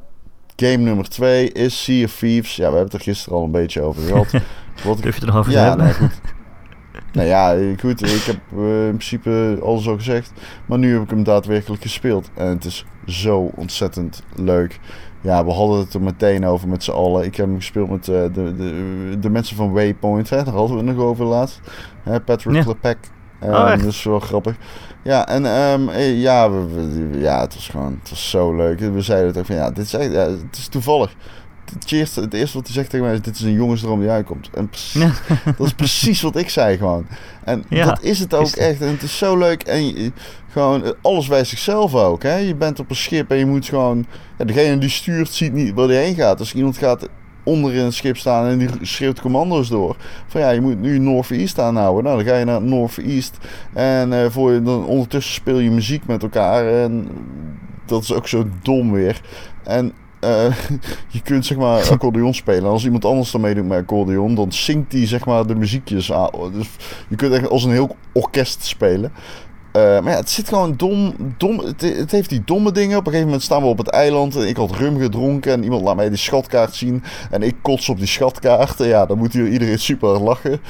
Game nummer 2 is Sea of Thieves. Ja, we hebben het er gisteren al een beetje over gehad. <laughs> Wat. Durf je er nog over ja? Nee, goed. nou ja, goed. Ik heb uh, in principe alles al gezegd. Maar nu heb ik hem daadwerkelijk gespeeld. En het is zo ontzettend leuk. Ja, we hadden het er meteen over met z'n allen. Ik heb hem gespeeld met uh, de, de, de mensen van Waypoint. Hè? Daar hadden we het nog over laatst. Hè? Patrick ja. Um, oh, dat is wel grappig. Ja, en um, ja, we, we, ja, het was gewoon het was zo leuk. We zeiden het ook van, ja, dit is, echt, ja, het is toevallig. Het eerste, het eerste wat hij zegt tegen mij is, dit is een jongensdroom die uitkomt. En precies, <laughs> dat is precies wat ik zei gewoon. En ja, dat is het ook is echt. En het is zo leuk. En je, gewoon, alles bij zichzelf ook. Hè? Je bent op een schip en je moet gewoon... Ja, degene die stuurt ziet niet waar hij heen gaat. Als iemand gaat onder in het schip staan en die schreeuwt commando's door. Van ja, je moet nu North-East aanhouden. Nou, dan ga je naar North-East. En uh, voor je, dan ondertussen speel je muziek met elkaar. En dat is ook zo dom weer. En uh, <laughs> je kunt zeg maar <laughs> accordeon spelen. Als iemand anders dan meedoet met accordeon, dan zingt hij zeg maar de muziekjes aan. Dus je kunt echt als een heel orkest spelen. Uh, maar ja, het zit gewoon dom. dom het, het, heeft die domme dingen. Op een gegeven moment staan we op het eiland. En ik had rum gedronken. En iemand laat mij die schatkaart zien. En ik kots op die schatkaart. En ja, dan moet hier iedereen super lachen.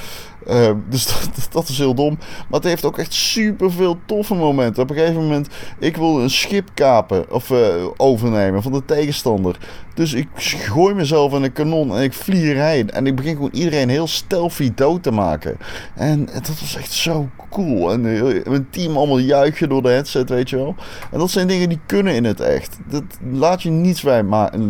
Uh, dus <laughs> dat, is heel dom. Maar het heeft ook echt super veel toffe momenten. Op een gegeven moment, ik wil een schip kapen of uh, overnemen van de tegenstander. Dus ik gooi mezelf in een kanon en ik vlieg erheen. En ik begin gewoon iedereen heel stealthy dood te maken. En dat was echt zo cool. En mijn team allemaal juichen door de headset, weet je wel. En dat zijn dingen die kunnen in het echt. Dat laat je niets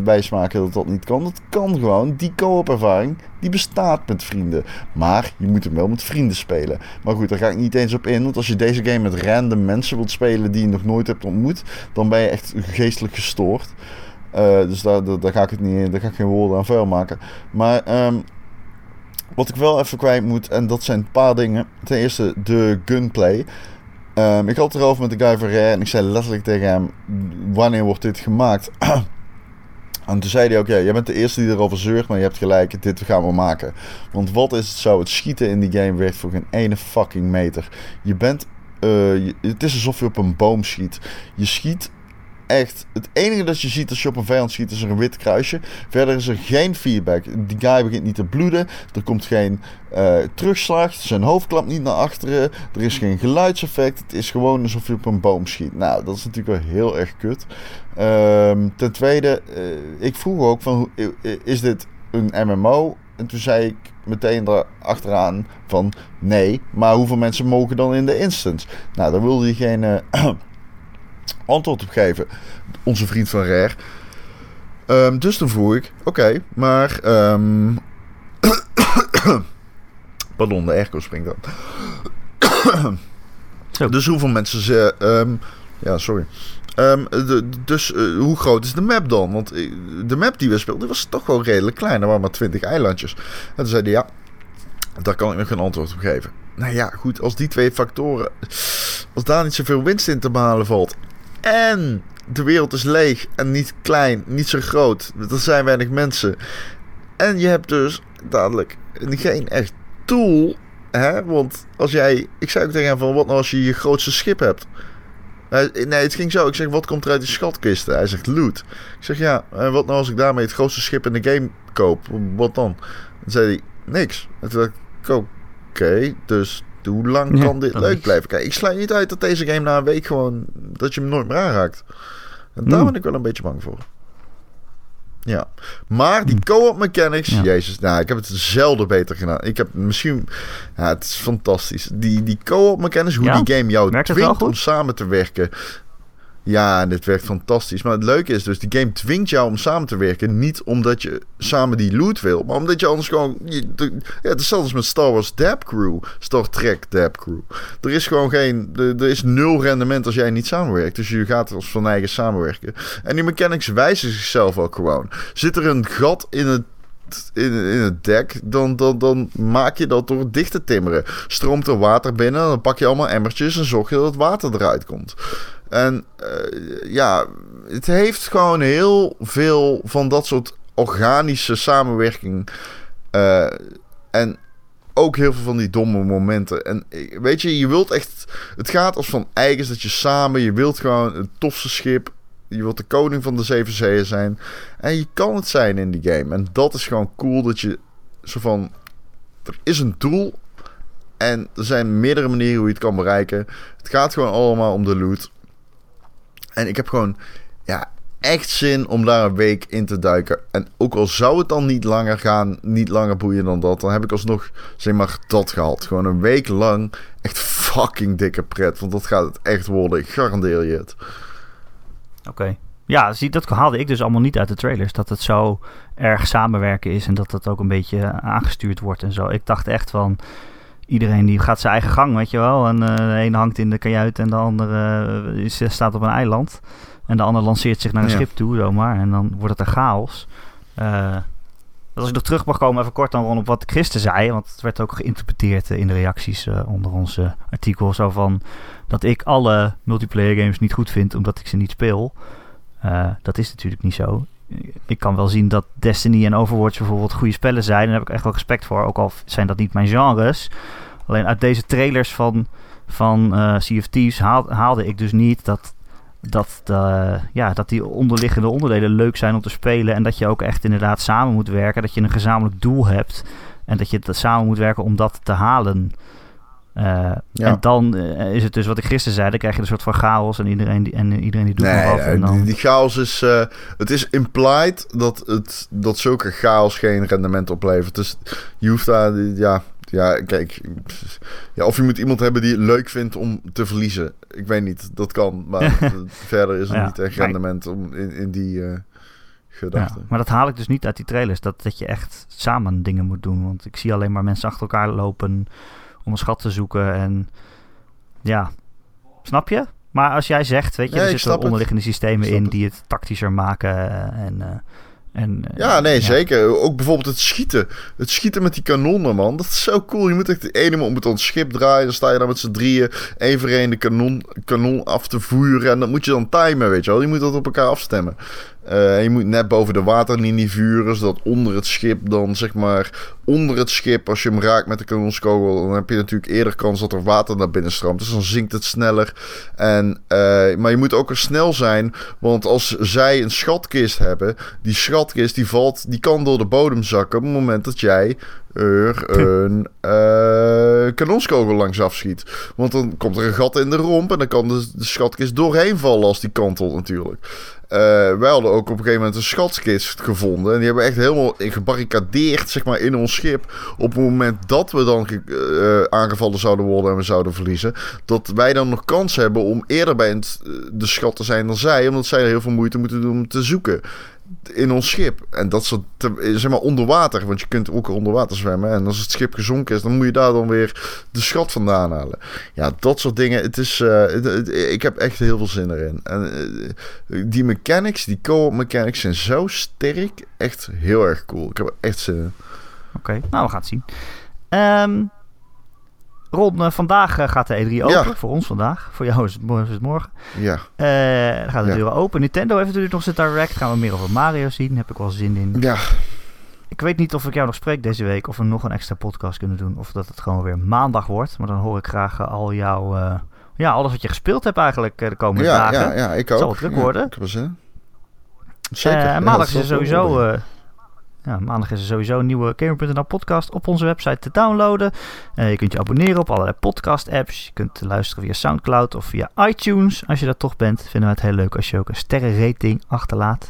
wijsmaken dat dat niet kan. Dat kan gewoon. Die co-op ervaring, die bestaat met vrienden. Maar je moet hem wel met vrienden spelen. Maar goed, daar ga ik niet eens op in. Want als je deze game met random mensen wilt spelen die je nog nooit hebt ontmoet, dan ben je echt geestelijk gestoord. Uh, dus daar, daar, ga ik het niet, daar ga ik geen woorden aan vuil maken. Maar um, wat ik wel even kwijt moet, en dat zijn een paar dingen. Ten eerste de gunplay. Um, ik had het erover met de guy van Rare en ik zei letterlijk tegen hem: Wanneer wordt dit gemaakt? <clears throat> En toen zei hij ook, ja, jij bent de eerste die erover zeurt, maar je hebt gelijk, dit gaan we maken. Want wat is het zo, het schieten in die game werkt voor geen ene fucking meter. Je bent, uh, het is alsof je op een boom schiet. Je schiet echt, het enige dat je ziet als je op een vijand schiet is er een wit kruisje. Verder is er geen feedback. Die guy begint niet te bloeden. Er komt geen uh, terugslag. Zijn hoofd klapt niet naar achteren. Er is geen geluidseffect. Het is gewoon alsof je op een boom schiet. Nou, dat is natuurlijk wel heel erg kut. Um, ten tweede, uh, ik vroeg ook van, is dit een MMO? En toen zei ik meteen erachteraan van nee, maar hoeveel mensen mogen dan in de instance? Nou, daar wilde uh, antwoord op geven. Onze vriend van Rare. Um, dus toen vroeg ik, oké, okay, maar... Um... <coughs> Pardon, de airco springt dan. dus hoeveel mensen ze... Um, ja, sorry. Um, de, dus uh, hoe groot is de map dan? Want uh, de map die we speelden was toch wel redelijk klein. Er waren maar 20 eilandjes. En toen zeiden ja, daar kan ik nog geen antwoord op geven. Nou ja, goed, als die twee factoren. Als daar niet zoveel winst in te behalen valt. En de wereld is leeg en niet klein, niet zo groot. Er zijn weinig mensen. En je hebt dus dadelijk geen echt tool. Hè? Want als jij. Ik zei ook tegen hem van wat nou als je je grootste schip hebt. Nee, het ging zo. Ik zeg, wat komt er uit die schatkisten? Hij zegt, loot. Ik zeg, ja, en wat nou als ik daarmee het grootste schip in de game koop? Wat dan? Dan zei hij, niks. En toen dacht ik, oké, dus hoe lang kan dit leuk blijven? Kijk, ik sluit niet uit dat deze game na een week gewoon... dat je hem nooit meer aanraakt. En daar hmm. ben ik wel een beetje bang voor. Ja, maar die hmm. co-op mechanics, jezus, nou, ik heb het zelden beter gedaan. Ik heb misschien, ja, het is fantastisch. Die, die co-op mechanics, hoe die game jou dwingt om samen te werken. Ja, dit werkt fantastisch. Maar het leuke is dus, die game dwingt jou om samen te werken. Niet omdat je samen die loot wil, maar omdat je anders gewoon... Je, ja, het is met Star Wars Dab Crew. Star Trek Dab Crew. Er is gewoon geen... Er, is nul rendement als jij niet samenwerkt. Dus je gaat als van eigen samenwerken. En die mechanics wijzen zichzelf ook gewoon. Zit er een gat in het in, in het dek, dan, dan, dan maak je dat door dicht te timmeren. Stroomt er water binnen, dan pak je allemaal emmertjes en zorg je dat het water eruit komt. En uh, ja, het heeft gewoon heel veel van dat soort organische samenwerking. Uh, en ook heel veel van die domme momenten. En weet je, je wilt echt. Het gaat als van eigens dat je samen. Je wilt gewoon een tofste schip. Je wilt de koning van de zeven zeeën zijn. En je kan het zijn in die game. En dat is gewoon cool dat je zo van... Er is een doel. En er zijn meerdere manieren hoe je het kan bereiken. Het gaat gewoon allemaal om de loot. En ik heb gewoon... Ja, echt zin om daar een week in te duiken. En ook al zou het dan niet langer gaan, niet langer boeien dan dat, dan heb ik alsnog, zeg maar, dat gehad. Gewoon een week lang echt fucking dikke pret. Want dat gaat het echt worden. Ik garandeer je het. Oké. Ja, zie, dat haalde ik dus allemaal niet uit de trailers. Dat het zo erg samenwerken is en dat het ook een beetje aangestuurd wordt en zo. Ik dacht echt van iedereen die gaat zijn eigen gang, weet je wel. En uh, de een hangt in de kajuit en de andere uh, is, staat op een eiland. En de ander lanceert zich naar een Ja. schip toe, zomaar. En dan wordt het een chaos. Eh, als ik nog terug mag komen, even kort dan rond op wat Christen zei. Want het werd ook geïnterpreteerd eh, in de reacties eh, onder ons eh, artikel. Zo van dat ik alle multiplayer games niet goed vind omdat ik ze niet speel. Eh, dat is natuurlijk niet zo. Ik kan wel zien dat Destiny en Overwatch bijvoorbeeld goede spellen zijn. En daar heb ik echt wel respect voor. Ook al zijn dat niet mijn genres. Alleen uit deze trailers van, van haal- haalde ik dus niet dat, dat, ja, dat die onderliggende onderdelen leuk zijn om te spelen. En dat je ook echt inderdaad samen moet werken. Dat je een gezamenlijk doel hebt. En dat je samen moet werken om dat te halen. Eh, Ja. En dan eh, is het dus wat ik gisteren zei. Dan krijg je een soort van chaos. En iedereen die, en iedereen die doet Nee, wat. nee, En dan, die, die chaos is... eh, het is implied dat, het, dat zulke chaos geen rendement oplevert. Dus je hoeft daar... Ja, ja, kijk... Ja, of je moet iemand hebben die het leuk vindt om te verliezen. Ik weet niet, dat kan. Maar <laughs> verder is er Ja, niet echt rendement om, in, in die ja, maar dat haal ik dus niet uit die trailers. Dat, dat je echt samen dingen moet doen. Want ik zie alleen maar mensen achter elkaar lopen om een schat te zoeken. En ja, snap je? Maar als jij zegt, weet je, Nee, er zitten het. onderliggende systemen in die het tactischer maken. En, eh, en, eh, Ja, nee, zeker. Ook bijvoorbeeld het schieten. Het schieten met die kanonnen, man. Dat is zo cool. Je moet echt de ene man moet het schip draaien. Dan sta je daar met z'n drieën één voor één de kanon, kanon af te vuren. En dat moet je dan timen, weet je wel. Je moet dat op elkaar afstemmen. Eh, je moet net boven de waterlinie vuren. Zodat onder het schip dan, zeg maar... Onder het schip, als je hem raakt met de kanonskogel... dan heb je natuurlijk eerder kans dat er water naar binnen stroomt. Dus dan zinkt het sneller. En, eh, maar je moet ook er snel zijn. Want als zij een schatkist hebben... die schatkist die valt... die kan door de bodem zakken... op het moment dat jij er een eh kanonskogel langs afschiet. Want dan komt er een gat in de romp... en dan kan de, schatkist doorheen vallen als die kantelt natuurlijk. Eh, wij hadden ook op een gegeven moment een schatkist gevonden. En die hebben echt helemaal gebarricadeerd zeg maar, in ons schip. Op het moment dat we dan eh, aangevallen zouden worden en we zouden verliezen. Dat wij dan nog kans hebben om eerder bij het, de schat te zijn dan zij. Omdat zij heel veel moeite moeten doen om te zoeken in ons schip. En dat soort, zeg maar onder water. Want je kunt ook onder water zwemmen. En als het schip gezonken is, dan moet je daar dan weer de schat vandaan halen. Ja, dat soort dingen. Het is, eh, ik heb echt heel veel zin erin. En eh, die mechanics, die co-op mechanics zijn zo sterk. Echt heel erg cool. Ik heb er echt zin in. Oké, nou we gaan het zien. Ehm Ron, eh, vandaag eh, gaat de E3 open. Ja. Voor ons vandaag. Voor jou is het, morgen. Is het morgen. Ja, Eh, dan gaat de Ja. deuren open. Nintendo heeft natuurlijk nog zijn direct. Gaan we meer over Mario zien. Heb ik wel zin in. ja. Ik weet niet of ik jou nog spreek deze week. Of we nog een extra podcast kunnen doen. Of dat het gewoon weer maandag wordt. Maar dan hoor ik graag al jouw... ja, alles wat je gespeeld hebt eigenlijk de komende Ja, dagen. ja, ja, ik ook. zal wel druk worden. er. Zeker. Maandag is er zal sowieso... ja, maandag is er sowieso een nieuwe Gamer.nl podcast op onze website te downloaden. Eh, je kunt je abonneren op allerlei podcast apps. Je kunt luisteren via Soundcloud of via iTunes. Als je dat toch bent, vinden we het heel leuk als je ook een sterrenrating achterlaat.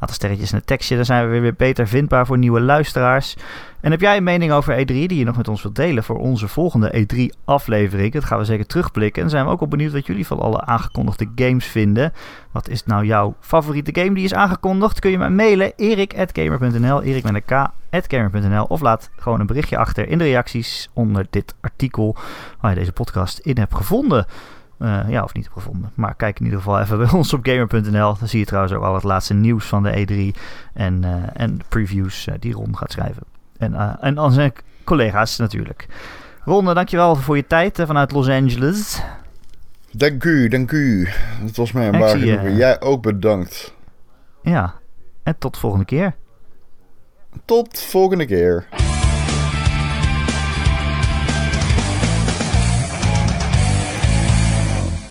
Aantal sterretjes en een tekstje. Dan zijn we weer, beter vindbaar voor nieuwe luisteraars. En heb jij een mening over E3 die je nog met ons wilt delen voor onze volgende E3 aflevering? Dat gaan we zeker terugblikken. En dan zijn we ook wel benieuwd wat jullie van alle aangekondigde games vinden. Wat is nou jouw favoriete game die is aangekondigd? Kun je mij mailen erik.gamer.nl, erik met of laat gewoon een berichtje achter in de reacties onder dit artikel waar je deze podcast in hebt gevonden. Eh, ja, of niet gevonden. Maar kijk in ieder geval even bij <laughs> ons op gamer.nl. Dan zie je trouwens ook al het laatste nieuws van de E3 en, eh, en de previews eh, die Ron gaat schrijven. En, en aan zijn collega's natuurlijk. Ron, dankjewel voor je tijd vanuit Los Angeles. Dank u, dank u. Het was mij een waar genoegen. Jij ook bedankt. Ja, en tot de volgende keer. Tot volgende keer.